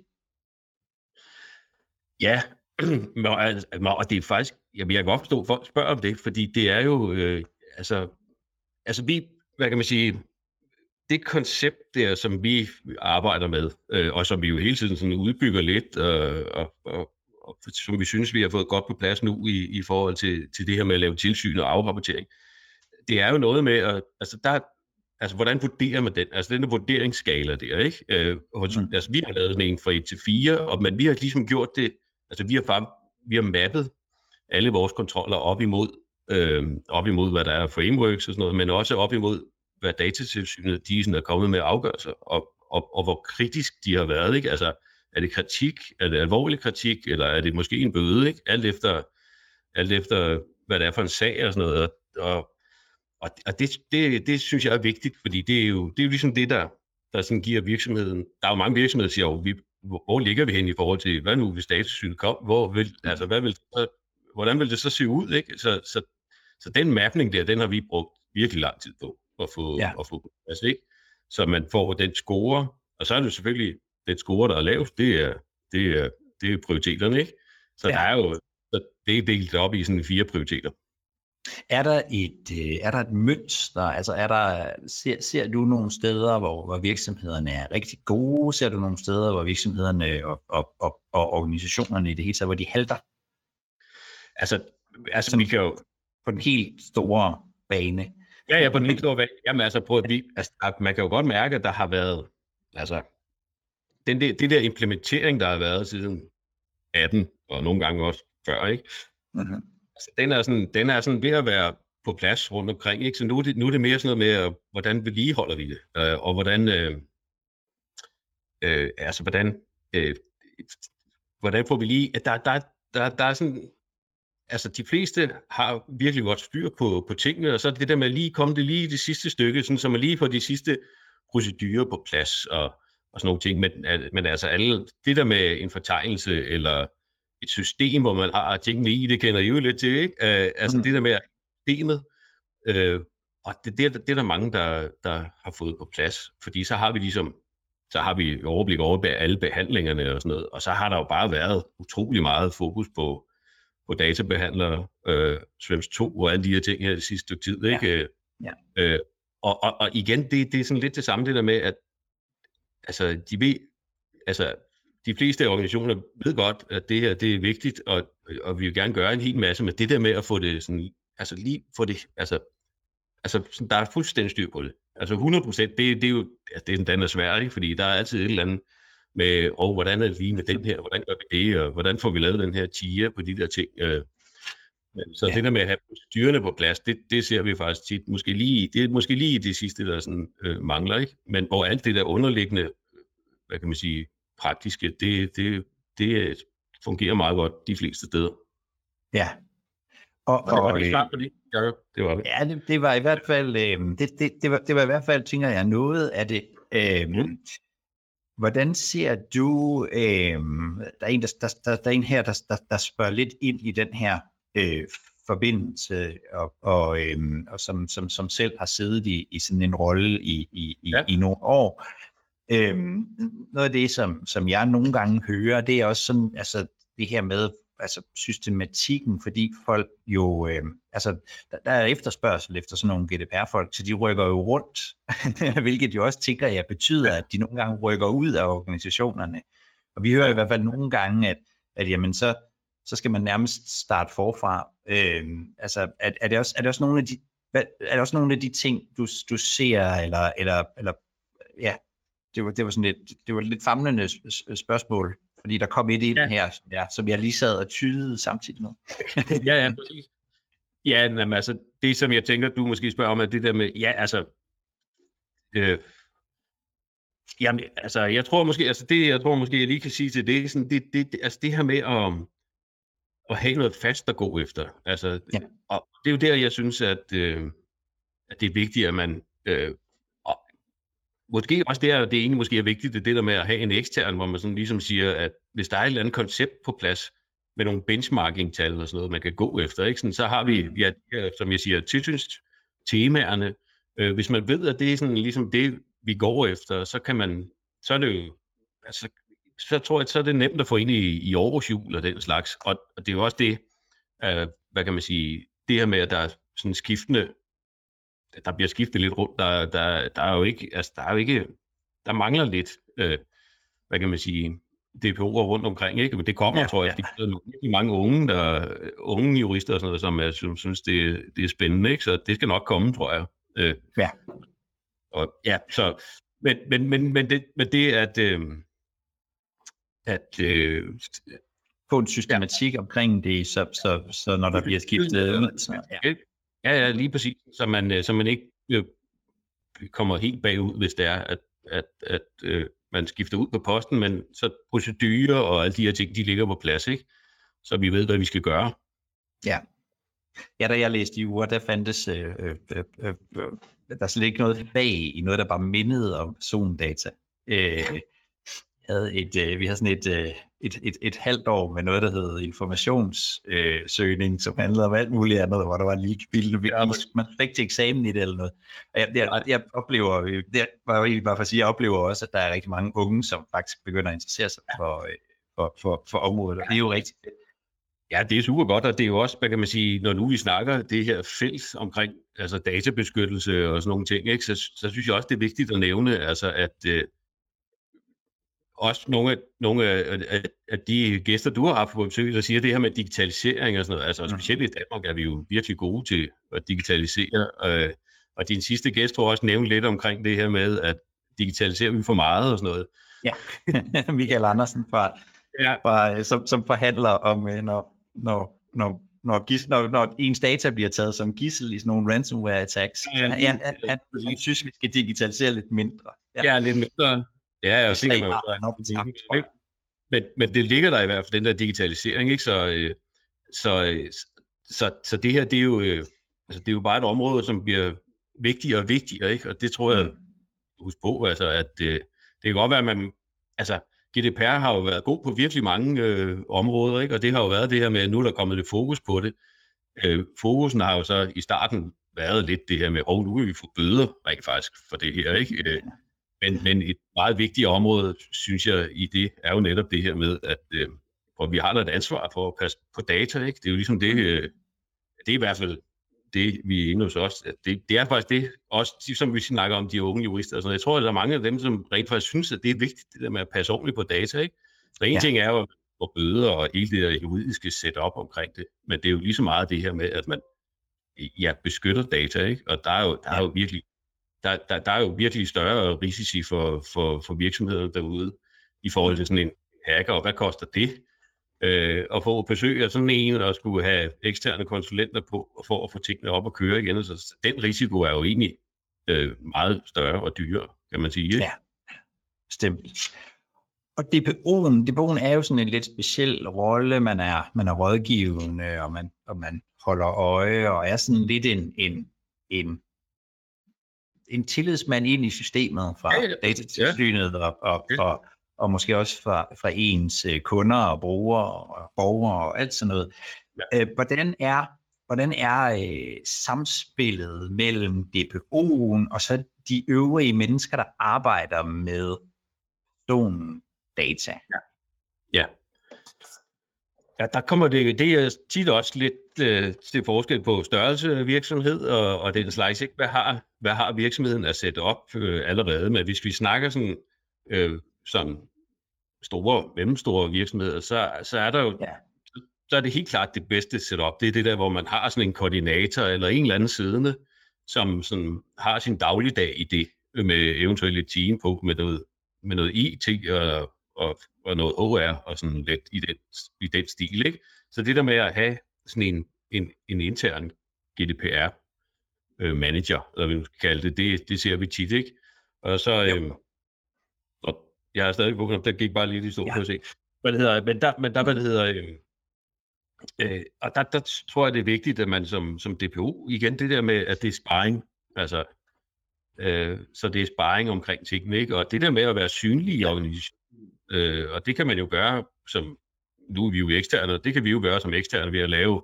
Ja, [CLEARS THROAT] altså, og det er faktisk, jeg kan godt forstå, at folk spørger om det, fordi det er jo, øh, altså, altså vi, hvad kan man sige, det koncept der, som vi arbejder med, øh, og som vi jo hele tiden sådan udbygger lidt, øh, og, og, og som vi synes, vi har fået godt på plads nu i, i forhold til, til det her med at lave tilsyn og afrapportering, det er jo noget med, at, altså der, altså hvordan vurderer man den? Altså den der vurderingsskala der, ikke? Øh, og, Mm. altså vi har lavet en fra 1 til 4, og, men vi har ligesom gjort det, altså vi har, fam, vi har mappet alle vores kontroller op imod, øh, op imod, hvad der er frameworks og sådan noget, men også op imod, hvad datatilsynet de sådan er kommet med afgørelser, og, og, og hvor kritisk de har været, ikke? Altså, er det kritik, er det alvorlig kritik, eller er det måske en bøde, ikke? Alt efter, alt efter hvad det er for en sag og sådan noget, og, og og, det, det, det synes jeg er vigtigt, fordi det er jo, det er jo ligesom det, der, der sådan giver virksomheden... Der er jo mange virksomheder, der siger, jo, vi, hvor, hvor ligger vi hen i forhold til, hvad nu hvis datasynet kom? Hvor vil, altså, hvad vil, hvordan vil det så se ud? Ikke? Så, så, så den mapning der, den har vi brugt virkelig lang tid på at få, Ja. at få på plads, ikke? Så man får den score, og så er det selvfølgelig den score, der er lavest, det er, det er, det er prioriteterne, ikke? Så Ja. der er jo, så det er delt op i sådan fire prioriteter. Er der et, øh, er der et mønster? Altså er der, ser, ser du nogle steder, hvor, hvor virksomhederne er rigtig gode? Ser du nogle steder, hvor virksomhederne og, og, og, og organisationerne i det hele taget, hvor de halter Altså, altså vi kan jo, på den helt store bane? Ja, ja, på den store vej. Jamen altså, prøv at vi, altså, man kan jo godt mærke, at der har været, altså, den der, det der implementering, der har været siden 18, og nogle gange også før, ikke? Mm-hmm. Altså, den er sådan, den er sådan ved at være på plads rundt omkring, ikke? Så nu er det, nu er det mere sådan noget med, hvordan vedligeholder vi det, øh, og hvordan, øh, øh, altså, hvordan, øh, hvordan får vi lige, at der, der, der, der er sådan, altså de fleste har virkelig godt styr på, på tingene, og så det der med at lige komme det lige i det sidste stykke, sådan, så man lige får de sidste procedurer på plads og, og sådan nogle ting. Men, men altså alle, det der med en fortegnelse eller et system, hvor man har tingene i, det kender I jo lidt til, ikke? Uh, altså mm. det der med systemet, uh, og det, det, er- det er der mange, der, der har fået på plads, fordi så har vi ligesom så har vi overblik over alle behandlingerne og sådan noget, og så har der jo bare været utrolig meget fokus på, på databehandlere, øh, Swims 2 og alle de her ting her det sidste stykke tid. Ikke? Ja. Øh, og, og, og igen, det, det er sådan lidt det samme det der med, at altså, de ved, altså, de fleste organisationer ved godt, at det her det er vigtigt, og, og vi vil gerne gøre en hel masse, men det der med at få det sådan, altså lige få det, altså, altså sådan, der er fuldstændig styr på det. Altså 100 procent, det, det er jo, altså, det er den er svært, ikke? fordi der er altid et eller andet med, og hvordan er det lige med den her, hvordan gør vi det, og hvordan får vi lavet den her tiger på de der ting. Øh, så Ja. det der med at have styrene på plads, det, det ser vi faktisk tit, måske lige, det er måske lige det sidste, der sådan, øh, mangler, ikke? Men hvor alt det der underliggende hvad kan man sige, praktiske, det, det, det fungerer meget godt de fleste steder. Ja. Og, og, var det øh, klart for det? Ja, det var det. Ja, det, det var i hvert fald, øh, det, det, det, var, det var i hvert fald, tænker jeg, noget af det. Øh, mm. Hvordan ser du, øh, der, er en, der, der, der, der er en her, der, der, der spørger lidt ind i den her øh, forbindelse, og, og, øh, og som, som, som selv har siddet i, i sådan en rolle i, i, i, ja. i nogle år. Øh, noget af det, som, som jeg nogle gange hører, det er også sådan, altså det her med, altså systematikken, fordi folk jo, øh, altså der, der er efterspørgsel efter sådan nogle GDPR-folk, så de rykker jo rundt, [LAUGHS] hvilket jo også tænker jeg betyder, at de nogle gange rykker ud af organisationerne. Og vi hører i hvert fald nogle gange, at, at jamen så, så skal man nærmest starte forfra. Øh, altså er, er, det også, er det også nogle af de er der også nogle af de ting, du, du ser, eller, eller, eller ja, det var, det var sådan lidt, det var lidt famlende spørgsmål. Fordi der kom et ind ja. her, ja, som jeg lige sad og tydede samtidig med. [LAUGHS] ja, ja, præcis. Ja, jamen, altså, det som jeg tænker, du måske spørger om, er det der med, ja, altså, øh, jamen, altså, jeg tror måske, altså det, jeg tror måske, jeg lige kan sige til det, sådan, det, det, det altså det her med at, at have noget fast at gå efter, altså, ja. og det er jo der, jeg synes, at, øh, at det er vigtigt, at man øh, måske også det, det egentlig måske er vigtigt, det, det der med at have en ekstern, hvor man sådan ligesom siger, at hvis der er et eller andet koncept på plads, med nogle benchmarking-tal og sådan noget, man kan gå efter, ikke? Sådan, så har vi, mm. ja, som jeg siger, tilsynstemaerne. Øh, hvis man ved, at det er sådan ligesom det, vi går efter, så kan man, så er det jo, altså, så tror jeg, så er det nemt at få ind i, i århjul og den slags. Og, og det er jo også det, øh, hvad kan man sige, det her med, at der er sådan skiftende der bliver skiftet lidt rundt. Der, der, der er jo ikke, altså der er jo ikke, der mangler lidt, øh, hvad kan man sige, DPO'er rundt omkring, ikke? Men det kommer, ja, tror jeg, ja. der er mange unge, der, unge jurister og sådan noget, som, er, som synes, det, det er spændende, ikke? Så det skal nok komme, tror jeg. Øh, ja. Og, ja, så, men, men, men, men, det, men det, at, øh, at øh, få en systematik ja. omkring det, så, så, så når der bliver skiftet... Ja. Ja, ja, lige præcis. Så man, øh, så man ikke øh, kommer helt bagud, hvis det er, at, at, at øh, man skifter ud på posten, men så procedurer og alle de her ting, de ligger på plads, ikke? Så vi ved, hvad vi skal gøre. Ja. Ja, da jeg læste i uger, der fandtes øh, øh, øh, øh, øh der slet ikke noget bag i noget, der bare mindede om persondata. Øh, havde et, øh, vi havde sådan et, øh, et, et, et halvt år med noget, der hed informationssøgning, øh, som handlede om alt muligt andet, hvor der var lige billede, ja, man fik til eksamen i det eller noget. Og jeg, jeg, jeg oplever, det var jo egentlig bare for at sige, jeg oplever også, at der er rigtig mange unge, som faktisk begynder at interessere sig for, øh, for, for, for området, og det er jo rigtig fedt. Ja, det er super godt, og det er jo også, hvad kan man sige, når nu vi snakker det her felt omkring altså databeskyttelse og sådan nogle ting, ikke, så, så synes jeg også, det er vigtigt at nævne, altså at, øh, også nogle af, nogle af, af de gæster, du har haft på besøg, der siger det her med digitalisering og sådan noget. Altså mm. specielt i Danmark er vi jo virkelig gode til at digitalisere. Øh, og din sidste gæst tror også nævne lidt omkring det her med, at digitaliserer vi for meget og sådan noget. Ja, [LAUGHS] Michael Andersen fra, ja. fra, som, som forhandler om, øh, når, når, når når, gis, når, når ens data bliver taget som gissel i sådan nogle ransomware attacks. Ja, han, han, han, han synes, vi skal digitalisere lidt mindre. Ja, ja lidt mindre. Ja, jeg tænker man jo, men, men det ligger der i hvert fald, den der digitalisering, ikke? Så, øh, så, øh, så, så det her, det er jo, øh, altså, det er jo bare et område, som bliver vigtigere og vigtigere, ikke? Og det tror jeg, mm. husk på, altså, at øh, det kan godt være, at man, altså, GDPR har jo været god på virkelig mange øh, områder, ikke? og det har jo været det her med, at nu er der kommet lidt fokus på det. Øh, fokusen har jo så i starten været lidt det her med, åh, oh, nu vil vi få bøder rent faktisk for det her. Ikke? Øh, men, men et meget vigtigt område, synes jeg, i det, er jo netop det her med, at øh, hvor vi har da et ansvar for at passe på data. Ikke? Det er jo ligesom det, øh, det er i hvert fald det, vi er inde hos os. At det, det er faktisk det, også som vi snakker om de unge jurister og sådan Jeg tror, at der er mange af dem, som rent faktisk synes, at det er vigtigt, det der med at passe ordentligt på data. Ikke? Så en ja. ting er jo at bøder og hele det der juridiske setup omkring det, men det er jo lige så meget det her med, at man ja, beskytter data, ikke? og der er jo, der er jo virkelig der, der, der er jo virkelig større risici for, for, for virksomheder derude i forhold til sådan en hacker, og hvad koster det? Øh, at få besøg af sådan en, der skulle have eksterne konsulenter på, for at få tingene op og køre igen. Så den risiko er jo egentlig øh, meget større og dyrere, kan man sige. Ja, stemt. og DPO'en, DPO'en er jo sådan en lidt speciel rolle. Man er, man er rådgivende, og man, og man holder øje, og er sådan lidt en, en, en, en tillidsmand ind i systemet fra Ja, ja. datatilsynet og, og, Ja. og, og måske også fra, fra ens øh, kunder og brugere og borgere og alt sådan noget. Ja. Øh, hvordan er, hvordan er øh, samspillet mellem DPO'en og så de øvrige mennesker, der arbejder med data? Ja. Ja, der kommer det, det er tit også lidt øh, til forskel på størrelse virksomhed og, og den slags. Ikke? Hvad, har, hvad har virksomheden at sætte op øh, allerede? Men hvis vi snakker sådan, øh, sådan store, mellemstore virksomheder, så, så er der jo, Ja. så er det helt klart det bedste setup. Det er det der, hvor man har sådan en koordinator eller en eller anden siddende, som sådan har sin dagligdag i det, med eventuelt et team på, med noget, med noget IT og, og, og noget HR og sådan lidt i den, i den stil. Ikke? Så det der med at have sådan en, en, en intern GDPR øh, manager, eller hvad vi skal kalde det, det, det ser vi tit, ikke? Og så, øh, og jeg har stadig vågnet op, der gik bare lidt i stå ja. på at se. Hvad det hedder, men der, men der, hvad det hedder, øh, øh, og der, der tror jeg, det er vigtigt, at man som, som DPO, igen det der med, at det er sparring, altså, øh, så det er sparring omkring tingene, ikke? Og det der med at være synlig i organisationen, øh, og det kan man jo gøre som, nu er vi jo eksterne, og det kan vi jo gøre som eksterne ved at lave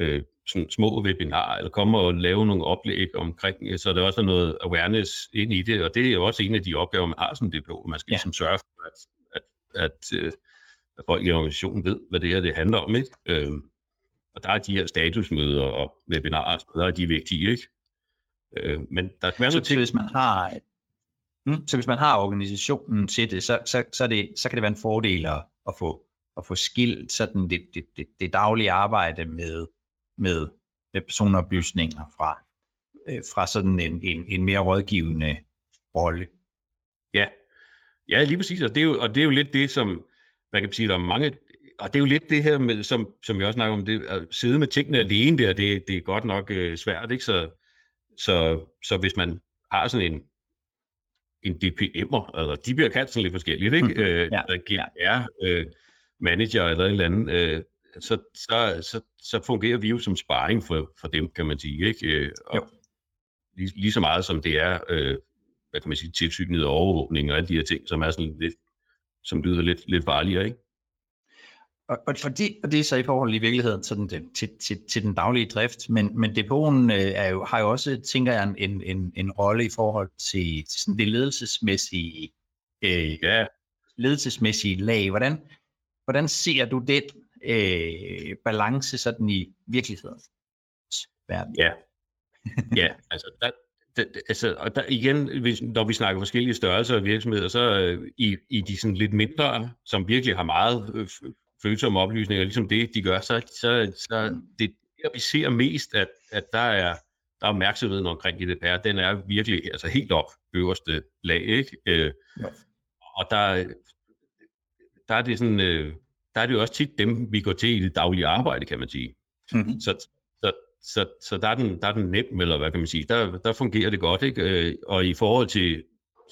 øh, sådan små webinarer, eller komme og lave nogle oplæg omkring, øh, så der også er noget awareness ind i det, og det er jo også en af de opgaver, man har som DPO. Man skal Ja. ligesom sørge for, at, at, at, øh, at folk i organisationen ved, hvad det her det handler om. Ikke? Øh, og der er de her statusmøder og webinarer, og der er de vigtige, ikke? Øh, men der kan være Så, noget ting, hvis man har mm, så hvis man har organisationen til det, så, så, så, det, så kan det være en fordel at, at få at få skilt sådan det, det, det, det daglige arbejde med, med, med personoplysninger fra, øh, fra sådan en, en, en mere rådgivende rolle. Ja, ja lige præcis, og det, er jo, og det er jo lidt det, som, man kan sige, der er mange, og det er jo lidt det her, med, som, som jeg også snakker om, det, at sidde med tingene alene der, det, det er godt nok øh, svært, ikke? Så, så, så hvis man har sådan en, en DPM'er, eller de bliver kaldt sådan lidt forskelligt, ikke? Mhm. Øh, Ja, GDPR, øh, manager eller et eller andet, øh, så, så, så, så fungerer vi jo som sparring for, for dem, kan man sige, ikke? Øh, og Jo. lige, lige så meget som det er, øh, hvad kan man sige, tilsynet og overvågning og alle de her ting, som er sådan lidt, som lyder lidt, lidt farligere, ikke? Og, og, og, det, og det er så i forhold i virkeligheden sådan det, til, til, til den daglige drift, men, men depoten øh, er jo, har jo også, tænker jeg, en, en, en rolle i forhold til, til sådan det ledelsesmæssige, øh, Ja, ledelsesmæssige lag. Hvordan, hvordan ser du den øh, balance sådan i virkeligheden? Verden? ja. ja, altså, der, der, altså, og der, igen, hvis, når vi snakker forskellige størrelser af virksomheder, så øh, i, i de sådan lidt mindre, som virkelig har meget øh, følsomme oplysninger, ligesom det, de gør, så, så, så det der, vi ser mest, at, at der er der er opmærksomheden omkring GDPR, den er virkelig altså helt op øverste lag, ikke? Øh, Jo. og der, der er det sådan, øh, der er det jo også tit dem, vi går til i det daglige arbejde, kan man sige. Mm-hmm. Så, så, så, så der, er den, der er den nem, eller hvad kan man sige, der, der fungerer det godt, ikke? Øh, Og i forhold til,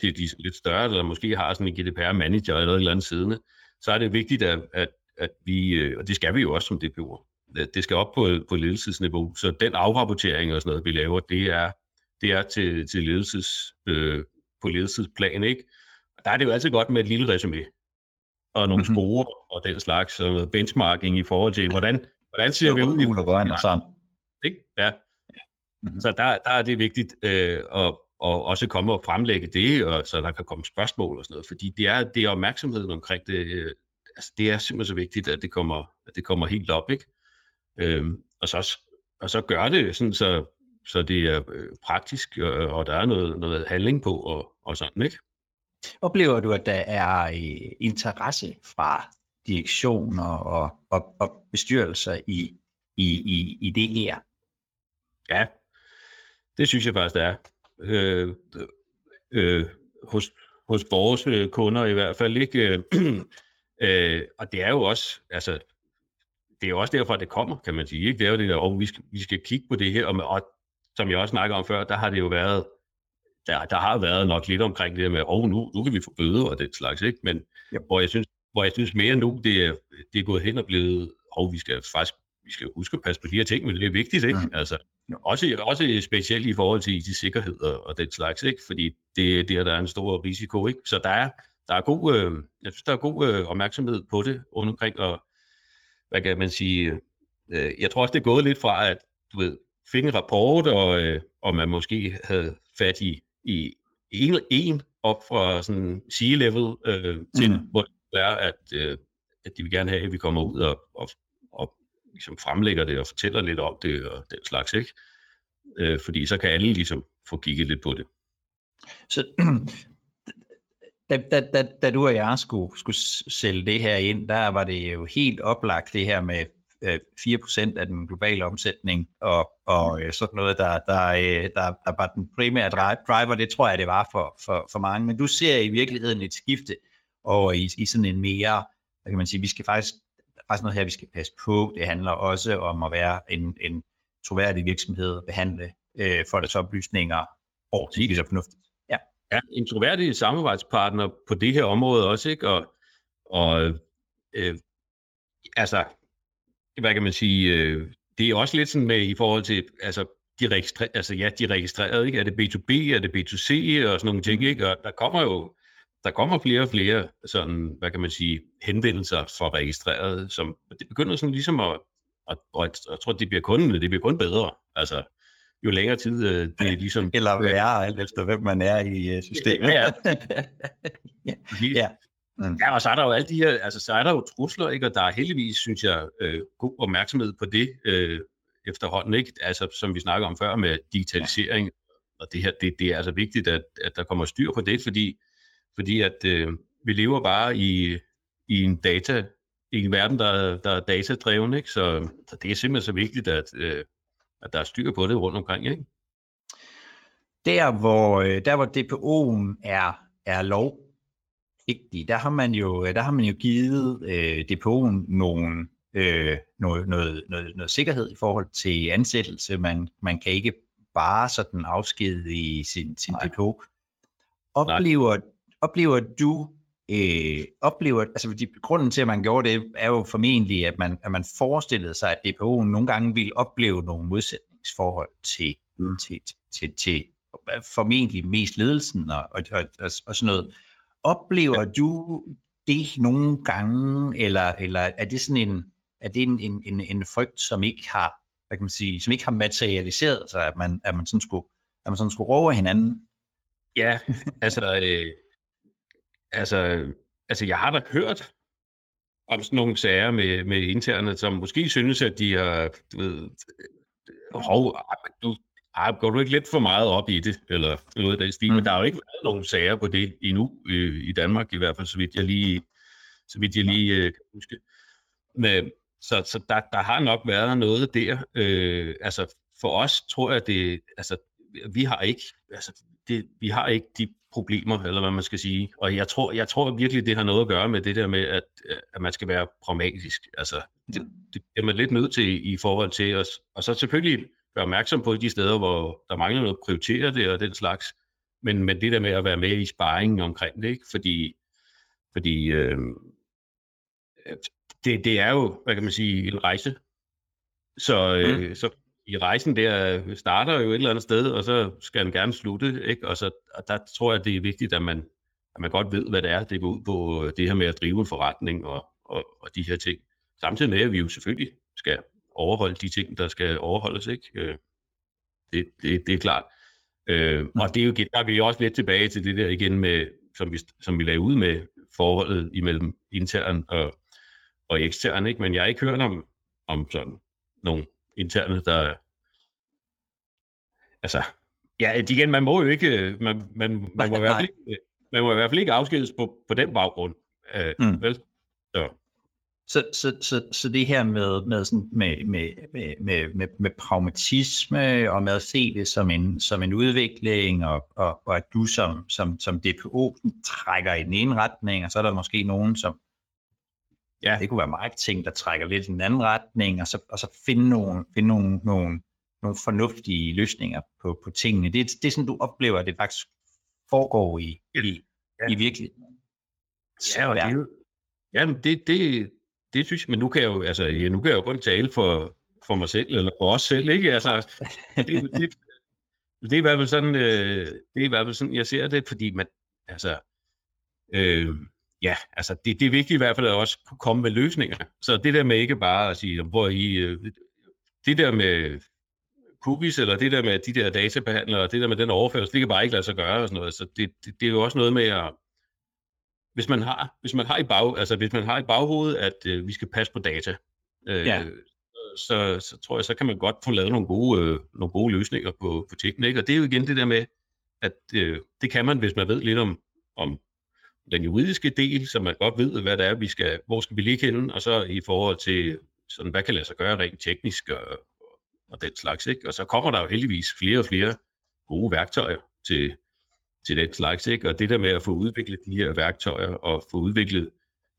til de lidt større, der måske har sådan en GDPR-manager eller et eller andet siddende, så er det vigtigt, at, at, at vi, øh, og det skal vi jo også som DPO'er, det skal op på, på ledelsesniveau, så den afrapportering og sådan noget, vi laver, det er, det er til, til ledelses, øh, på ledelsesplan, ikke? Der er det jo altid godt med et lille resume, og nogle Mhm. score og den slags, og benchmarking i forhold til, hvordan, hvordan ser vi ud i og sådan. ikke? Ja. Mhm. Så der, der er det vigtigt øh, at, og også komme og fremlægge det, og så der kan komme spørgsmål og sådan noget, fordi det er, det er opmærksomheden omkring det, øh, altså det er simpelthen så vigtigt, at det kommer, at det kommer helt op, ikke? Øhm, og, så, og så gør det sådan, så, så det er øh, praktisk, og, og der er noget, noget handling på, og, og sådan, ikke? Oplever du, at der er øh, interesse fra direktioner og, og, og bestyrelser i, i, i, i det her? Ja, det synes jeg faktisk, der er. Øh, øh, hos, hos vores øh, kunder i hvert fald ikke. Øh, [CLEARS THROAT] øh, og det er jo også, altså, det er jo også derfor, det kommer, kan man sige. Ikke? Det er jo det der, og vi skal, vi skal kigge på det her, og, og som jeg også snakkede om før, der har det jo været der, der har været nok lidt omkring det der med, åh, oh, nu, nu kan vi få bøder og den slags, ikke? Men ja. hvor, jeg synes, hvor jeg synes mere nu, det er, det er gået hen og blevet, oh, vi skal faktisk vi skal huske at passe på de her ting, men det er vigtigt, ikke? Ja. Altså, også, også specielt i forhold til de sikkerhed og, og den slags, ikke? Fordi det er der, der er en stor risiko, ikke? Så der er, der er god, øh, jeg synes, der er god øh, opmærksomhed på det rundt omkring, og hvad kan man sige, øh, jeg tror også, det er gået lidt fra, at du ved, fik en rapport, og, øh, og man måske havde fat i, i en, en op fra sådan C-level øh, til, mm. hvor det er, at, øh, at de vil gerne have, at vi kommer ud og, og, og ligesom fremlægger det og fortæller lidt om det og den slags, ikke? Øh, fordi så kan alle ligesom få kigget lidt på det. Så [CLEARS THROAT] da, da, da, da du og jeg skulle, skulle sælge det her ind, der var det jo helt oplagt det her med 4% af den globale omsætning, og, og øh, sådan noget, der, der, øh, der, der var den primære driver, det tror jeg, det var for, for, for mange. Men du ser i virkeligheden et skifte over i, i sådan en mere, hvad kan man sige, vi skal faktisk, der er faktisk noget her, vi skal passe på. Det handler også om at være en, en troværdig virksomhed, behandle øh, folks oplysninger ordentligt og fornuftigt. Ja. ja, en troværdig samarbejdspartner på det her område også, ikke? Og, og øh, altså, hvad kan man sige, øh, det er også lidt sådan med i forhold til, altså, de registre, altså ja, de er registreret, ikke? Er det B2B, er det B2C og sådan nogle ting, mm. ikke? Og der kommer jo, der kommer flere og flere sådan, hvad kan man sige, henvendelser fra registreret, som det begynder sådan ligesom at, at, og jeg tror, det bliver kun, det bliver kun bedre. Altså, jo længere tid øh, det er ligesom... Eller værre, alt efter hvem man er i øh, systemet. Ja, ja. [LAUGHS] ja. Mm. Ja, og så er der jo alle de her, altså så er der jo trusler, ikke? og der er heldigvis, synes jeg, øh, god opmærksomhed på det øh, efterhånden, ikke? Altså, som vi snakker om før med digitalisering, og det her, det, det er altså vigtigt, at, at der kommer styr på det, fordi, fordi at øh, vi lever bare i, i en data, i en verden, der, der er datadreven, ikke? Så, så det er simpelthen så vigtigt, at, øh, at der er styr på det rundt omkring, ikke? Der, hvor, øh, der, hvor DPO'en er, er lov, vigtige, der har man jo, der har man jo givet øh, DPO'en nogle, øh, noget, noget, noget, noget sikkerhed i forhold til ansættelse. Man, man kan ikke bare sådan afskede i sin, sin depot. Oplever, oplever du, øh, oplever, altså fordi grunden til, at man gjorde det, er jo formentlig, at man, at man forestillede sig, at DPO'en nogle gange ville opleve nogle modsætningsforhold til, mm. til, til, til, til formentlig mest ledelsen og, og, og, og sådan noget. Oplever ja. du det nogle gange, eller, eller er det sådan en, er det en, en, en, en frygt, som ikke har, hvad kan man sige, som ikke har materialiseret sig, at man, at man sådan skulle, at man sådan skulle råbe hinanden? Ja, altså, øh, altså, altså jeg har da hørt om sådan nogle sager med, med interne, som måske synes, at de har, du ved, hov, du, ej, går du ikke lidt for meget op i det, eller noget af den stil, mm. men der har jo ikke været nogen sager på det endnu, øh, i Danmark i hvert fald, så vidt jeg lige, så vidt jeg lige øh, kan huske. Men, så så der, der har nok været noget der. Øh, altså for os tror jeg, det, altså vi har ikke, altså det, vi har ikke de problemer, eller hvad man skal sige. Og jeg tror, jeg tror virkelig, det har noget at gøre med det der med, at, at man skal være pragmatisk. Altså, det, det er man lidt nødt til i forhold til os. Og så selvfølgelig være opmærksom på de steder, hvor der mangler noget prioritere det og den slags. Men, men det der med at være med i sparringen omkring det, ikke? fordi, fordi øh, det, det er jo, hvad kan man sige, en rejse. Så, øh, mm. så i rejsen der starter jo et eller andet sted, og så skal den gerne slutte, ikke? Og, så, og der tror jeg, det er vigtigt, at man, at man godt ved, hvad det er, det går ud på det her med at drive en forretning og, og, og de her ting. Samtidig med, at vi jo selvfølgelig skal overholde de ting, der skal overholdes. Ikke? Øh, det, det, det er klart. Øh, og det er jo, der er vi også lidt tilbage til det der igen, med, som, vi, som vi lagde ud med forholdet imellem intern og, og ekstern. Ikke? Men jeg har ikke hørt om, om sådan nogle interne, der... Altså, ja, igen, man må jo ikke, man, man, man, må, i hvert fald ikke, man må i hvert fald ikke afskedes på, på den baggrund. Øh, mm. vel? Så. Så, så, så, så det her med, med, sådan, med, med, med, med, med, pragmatisme og med at se det som en, som en udvikling, og, og, og at du som, som, som DPO trækker i den ene retning, og så er der måske nogen, som ja. det kunne være marketing, der trækker lidt i den anden retning, og så, og så finde nogle, finde nogle, nogle, nogle fornuftige løsninger på, på tingene. Det, det er sådan, du oplever, at det faktisk foregår i, i, Ja. i virkeligheden. Ja, og det, jo- jamen, det, det, det synes jeg, men nu kan jeg jo, altså, ja, nu kan jeg jo kun tale for, for mig selv, eller for os selv, ikke? Altså, det, det, det er i hvert fald sådan, øh, det er i hvert fald sådan, jeg ser det, fordi man, altså, øh, ja, altså, det, det er vigtigt i hvert fald at også kunne komme med løsninger. Så det der med ikke bare at sige, hvor I, øh, det der med cookies, eller det der med de der databehandlere, det der med den overførsel, det kan bare ikke lade sig gøre og sådan noget. Så det, det, det er jo også noget med at, hvis man har, hvis man har i bag, altså hvis man har i baghovedet, at øh, vi skal passe på data, øh, Ja. så, så tror jeg, så kan man godt få lavet nogle gode, øh, nogle gode løsninger på, på tingene. Ikke? Og det er jo igen det der med, at øh, det kan man, hvis man ved lidt om, om den juridiske del, så man godt ved, hvad det er, vi skal, hvor skal vi ligge henne, og så i forhold til, sådan, hvad kan lade sig gøre rent teknisk og, og den slags. Ikke? Og så kommer der jo heldigvis flere og flere gode værktøjer til, til den slags. Ikke? Og det der med at få udviklet de her værktøjer og få udviklet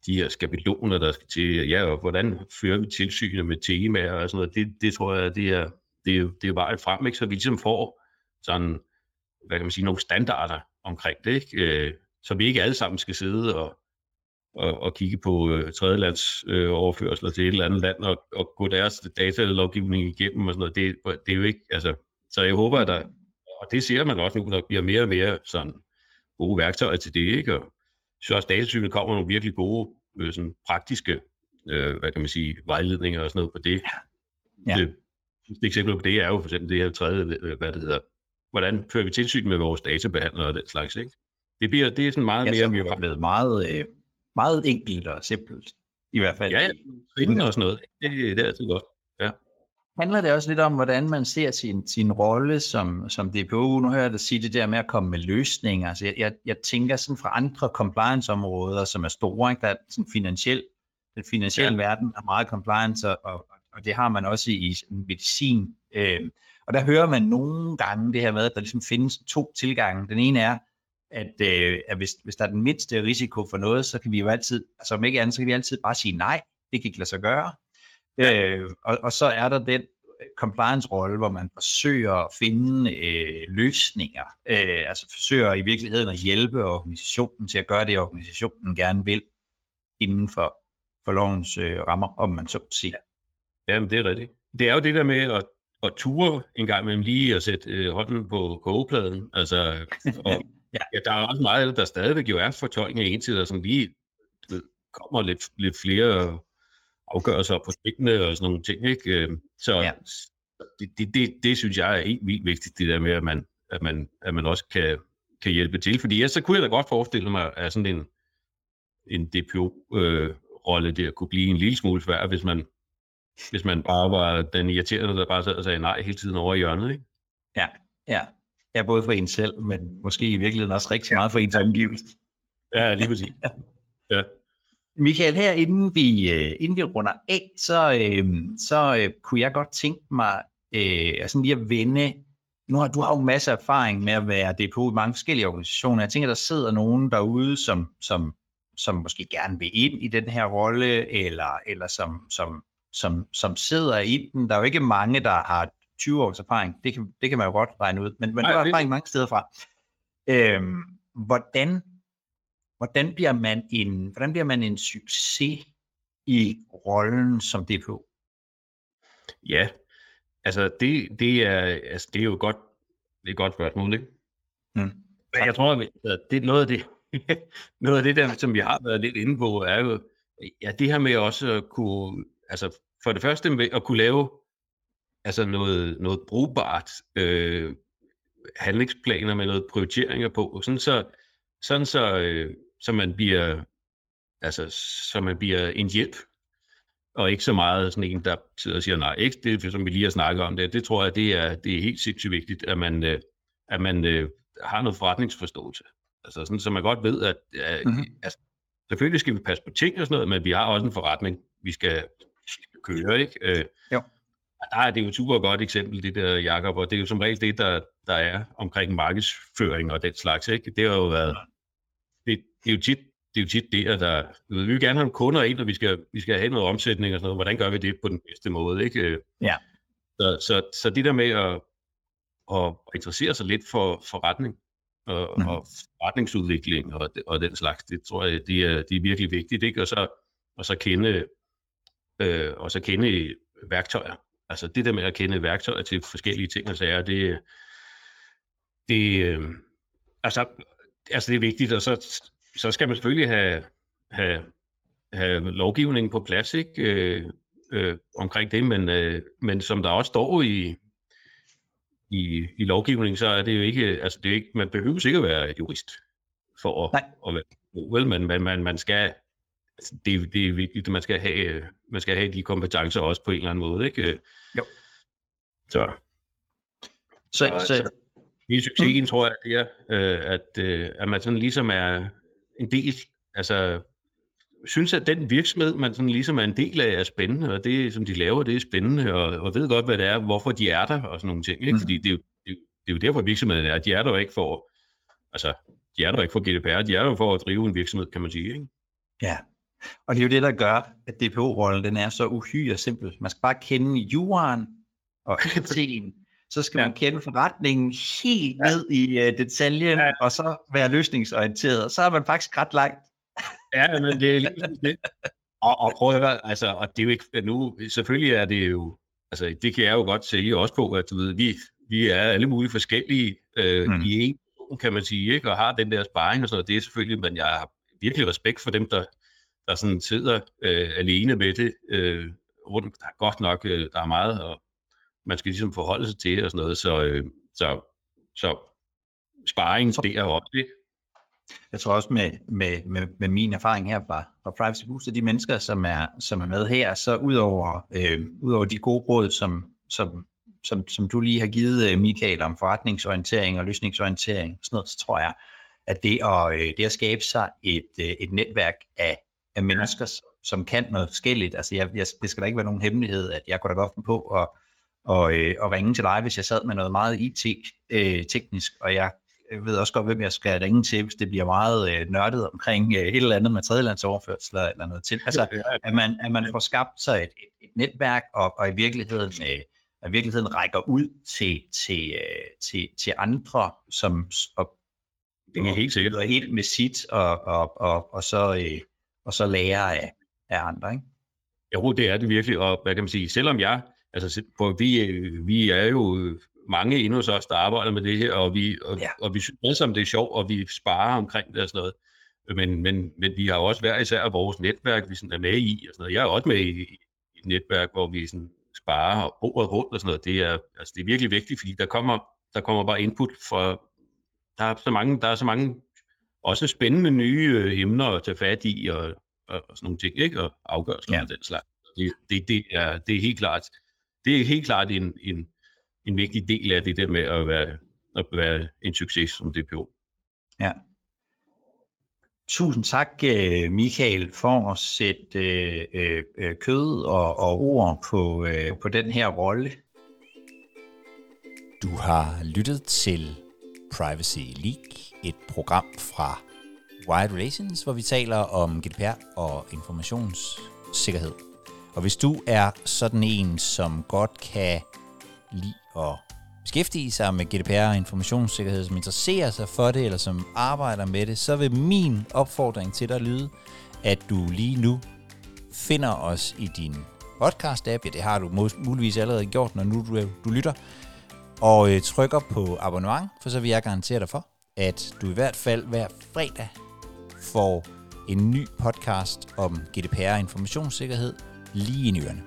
de her skabeloner, der skal til, ja, og hvordan fører vi tilsynet med temaer og sådan noget, det, det tror jeg, det er, det er, det er vejen frem, ikke? så vi ligesom får sådan, hvad kan man sige, nogle standarder omkring det, ikke? Øh, så vi ikke alle sammen skal sidde og, og, og kigge på øh, tredjelands øh, overførsler til et eller andet land og, og gå deres datalovgivning igennem og sådan noget. Det, det er jo ikke, altså, så jeg håber, at der, og det ser man også nu, der bliver mere og mere sådan gode værktøjer til det, ikke? Og synes også, at datasynet kommer nogle virkelig gode, øh, sådan praktiske, øh, hvad kan man sige, vejledninger og sådan noget på det. Ja. Det, et eksempel på det er jo for eksempel det her tredje, øh, hvad det hedder, hvordan fører vi tilsyn med vores databehandlere og den slags, ikke? Det, bliver, det er sådan meget Ja, mere... jo er blevet meget, øh, meget enkelt og simpelt. I hvert fald. Ja, ja, trin og sådan noget. Det, det er altid godt. Handler det også lidt om, hvordan man ser sin, sin rolle som, som DPO. Nu hører jeg dig sige det der med at komme med løsninger. Altså jeg, jeg, jeg tænker sådan fra andre compliance-områder, som er store. Ikke? Der er sådan finansiel, den finansielle ja. verden er meget compliance, og, og, og det har man også i, i medicin. Øh, og der hører man nogle gange det her med, at der ligesom findes to tilgange. Den ene er, at, øh, at hvis, hvis der er den mindste risiko for noget, så kan vi jo altid, altså om ikke andet, så kan vi altid bare sige nej, det kan ikke lade sig gøre. Øh, og, og så er der den compliance-rolle, hvor man forsøger at finde øh, løsninger, øh, altså forsøger i virkeligheden at hjælpe organisationen til at gøre det, organisationen gerne vil, inden for, for lovens øh, rammer, om man så siger. Jamen, det er rigtigt. Det er jo det der med at, at ture en gang imellem lige at sætte øh, hånden på kogepladen. Altså, [LAUGHS] og, Ja. ja. der er også meget der stadigvæk jo er fortolkning af ensidigt, og sådan lige du ved, kommer lidt, lidt flere afgørelser på tingene og sådan nogle ting. Ikke? Øh, Så Ja. det, det, det, det, synes jeg er helt vildt vigtigt, det der med, at man, at man, at man også kan, kan hjælpe til. Fordi ellers så kunne jeg da godt forestille mig, at sådan en, en DPO-rolle der kunne blive en lille smule svær, hvis man, hvis man bare var den irriterende, der bare sad og sagde nej hele tiden over i hjørnet. Ikke? Ja, ja. Ja, både for en selv, men måske i virkeligheden også rigtig meget for ens omgivelser. Ja, lige præcis. [LAUGHS] Ja. Michael, her inden vi, øh, inden vi runder af, så, øh, så øh, kunne jeg godt tænke mig øh, altså lige at vende, nu har du har jo masser af erfaring med at være DPO i mange forskellige organisationer. Jeg tænker, der sidder nogen derude, som, som, som måske gerne vil ind i den her rolle, eller, eller som, som, som, som sidder i den. Der er jo ikke mange, der har 20 års erfaring. Det kan, det kan man jo godt regne ud, men, men du har det- erfaring mange steder fra. Øhm, hvordan hvordan bliver man en, hvordan bliver man en succes i rollen som DPO? Ja, altså det, det, er, altså det er jo godt, det er et godt spørgsmål, ikke? Mm. Men jeg tror, at det er noget af det, [LAUGHS] noget af det der, som vi har været lidt inde på, er jo, ja, det her med også at kunne, altså for det første med at kunne lave altså noget, noget brugbart øh, handlingsplaner med noget prioriteringer på, sådan så, sådan så, øh, så man bliver, altså så man bliver en hjælp og ikke så meget sådan en, der sidder og siger nej. Ikke det, som vi lige har snakket om det. Det tror jeg, det er, det er helt sindssygt vigtigt, at man, øh, at man øh, har noget forretningsforståelse. Altså sådan, så man godt ved, at Mhm. mm-hmm. altså, selvfølgelig skal vi passe på ting og sådan noget, men vi har også en forretning, vi skal, køre, ikke? Øh, Jo. der er det jo et super godt eksempel, det der, Jacob, og det er jo som regel det, der, der er omkring markedsføring og den slags, ikke? Det har jo været, det, er jo tit, det er jo tit der, ved, vi vil gerne have nogle kunder ind, og vi skal, vi skal have noget omsætning og sådan noget. Hvordan gør vi det på den bedste måde, ikke? Øh, Ja. Så, så, så det der med at, at interessere sig lidt for forretning og, mm. og forretningsudvikling og, og den slags, det tror jeg, det er, det er virkelig vigtigt, ikke? Og så, og så kende, øh, og så kende værktøjer. Altså det der med at kende værktøjer til forskellige ting og sager, det, det, øh, altså, altså det er vigtigt, og så, så skal man selvfølgelig have, have, have lovgivningen på plads, ikke? Øh, øh, omkring det, men, øh, men som der også står i, i, i lovgivningen, så er det jo ikke, altså det er ikke, man behøver ikke at være jurist for at, at være vel, men man, man, man skal, altså det, det er vigtigt, at man skal have, man skal have de kompetencer også på en eller anden måde, ikke? Jo. Så. Så, så, så i succesen mm. tror jeg, det er, øh, at, øh, at man sådan ligesom er en del, altså synes, at den virksomhed, man sådan ligesom er en del af, er spændende, og det, som de laver, det er spændende, og, og ved godt, hvad det er, hvorfor de er der, og sådan nogle ting. Ikke? Mm. Fordi det er, jo, det, er det er jo derfor, virksomheden er. De er der ikke for, altså, de er der ikke for GDPR, de er der for at drive en virksomhed, kan man sige. Ikke? Ja, og det er jo det, der gør, at DPO-rollen den er så uhyre simpel. Man skal bare kende juraen og [LAUGHS] IT'en, så skal ja. man kende forretningen helt ja. ned i uh, detaljen, ja. og så være løsningsorienteret. Så er man faktisk ret langt. ja, men det er lige det. Og, og prøv at høre, altså, og det er jo ikke, nu, selvfølgelig er det jo, altså, det kan jeg jo godt sige også på, at du ved, vi, vi er alle mulige forskellige øh, mm. i en kan man sige, ikke? og har den der sparring og sådan noget, det er selvfølgelig, men jeg har virkelig respekt for dem, der, der sådan sidder øh, alene med det, øh, rundt, der er godt nok, øh, der er meget, og man skal ligesom forholde sig til og sådan noget, så, øh, så, så sparring, det er også det. Jeg tror også med, med, med, med min erfaring her fra, fra Privacy Booster, de mennesker, som er, som er med her, så udover, øh, udover de gode råd, som, som, som, som du lige har givet, øh, Michael, om forretningsorientering og løsningsorientering, sådan noget, så tror jeg, at det at, øh, det at skabe sig et, øh, et netværk af, af mennesker, som kan noget forskelligt, altså jeg, jeg, det skal da ikke være nogen hemmelighed, at jeg kunne da godt på at, og, øh, og ringe til dig, hvis jeg sad med noget meget IT-teknisk, øh, og jeg ved også godt, hvem jeg skal ringe til, hvis det bliver meget øh, nørdet omkring øh, et eller andet med tredjelandsoverførsler eller noget til. Altså, at man, at man får skabt sig et, et, et netværk, og, og i virkeligheden, øh, i virkeligheden rækker ud til, til, øh, til, til andre, som og, det er helt sikkert. Og helt med sit, og, og, og, og, så, øh, og så lære af, af andre, ikke? Jo, det er det virkelig, og hvad kan man sige, selvom jeg, altså for vi, vi er jo mange endnu hos os, der arbejder med det her, og vi, og, ja. og vi synes alle sammen, det er sjovt, og vi sparer omkring det og sådan noget. Men, men, men vi har også hver især vores netværk, vi sådan er med i. Og sådan noget. Jeg er også med i, i et netværk, hvor vi sådan sparer og bordet rundt og sådan noget. Det er, altså, det er virkelig vigtigt, fordi der kommer, der kommer bare input fra, der er så mange, der er så mange også spændende nye øh, emner at tage fat i og, og, og sådan nogle ting, ikke? Og afgørelser ja. og den slags. Det, det, det, er, det er helt klart, det er helt klart en, en, en vigtig del af det der med at være, at være en succes som DPO. Ja. Tusind tak, øh, Michael, for at sætte øh, øh, kød og, og ord på, øh, på den her rolle. Du har lyttet til Privacy League, et program fra Wired Relations, hvor vi taler om GDPR og informationssikkerhed. Og hvis du er sådan en, som godt kan lide at beskæftige sig med GDPR og informationssikkerhed, som interesserer sig for det, eller som arbejder med det, så vil min opfordring til dig lyde, at du lige nu finder os i din podcast-app. Ja, det har du muligvis allerede gjort, når nu du, du lytter. Og øh, trykker på abonnement, for så vil jeg garantere dig for, at du i hvert fald hver fredag får en ny podcast om GDPR og informationssikkerhed lige i nyerne.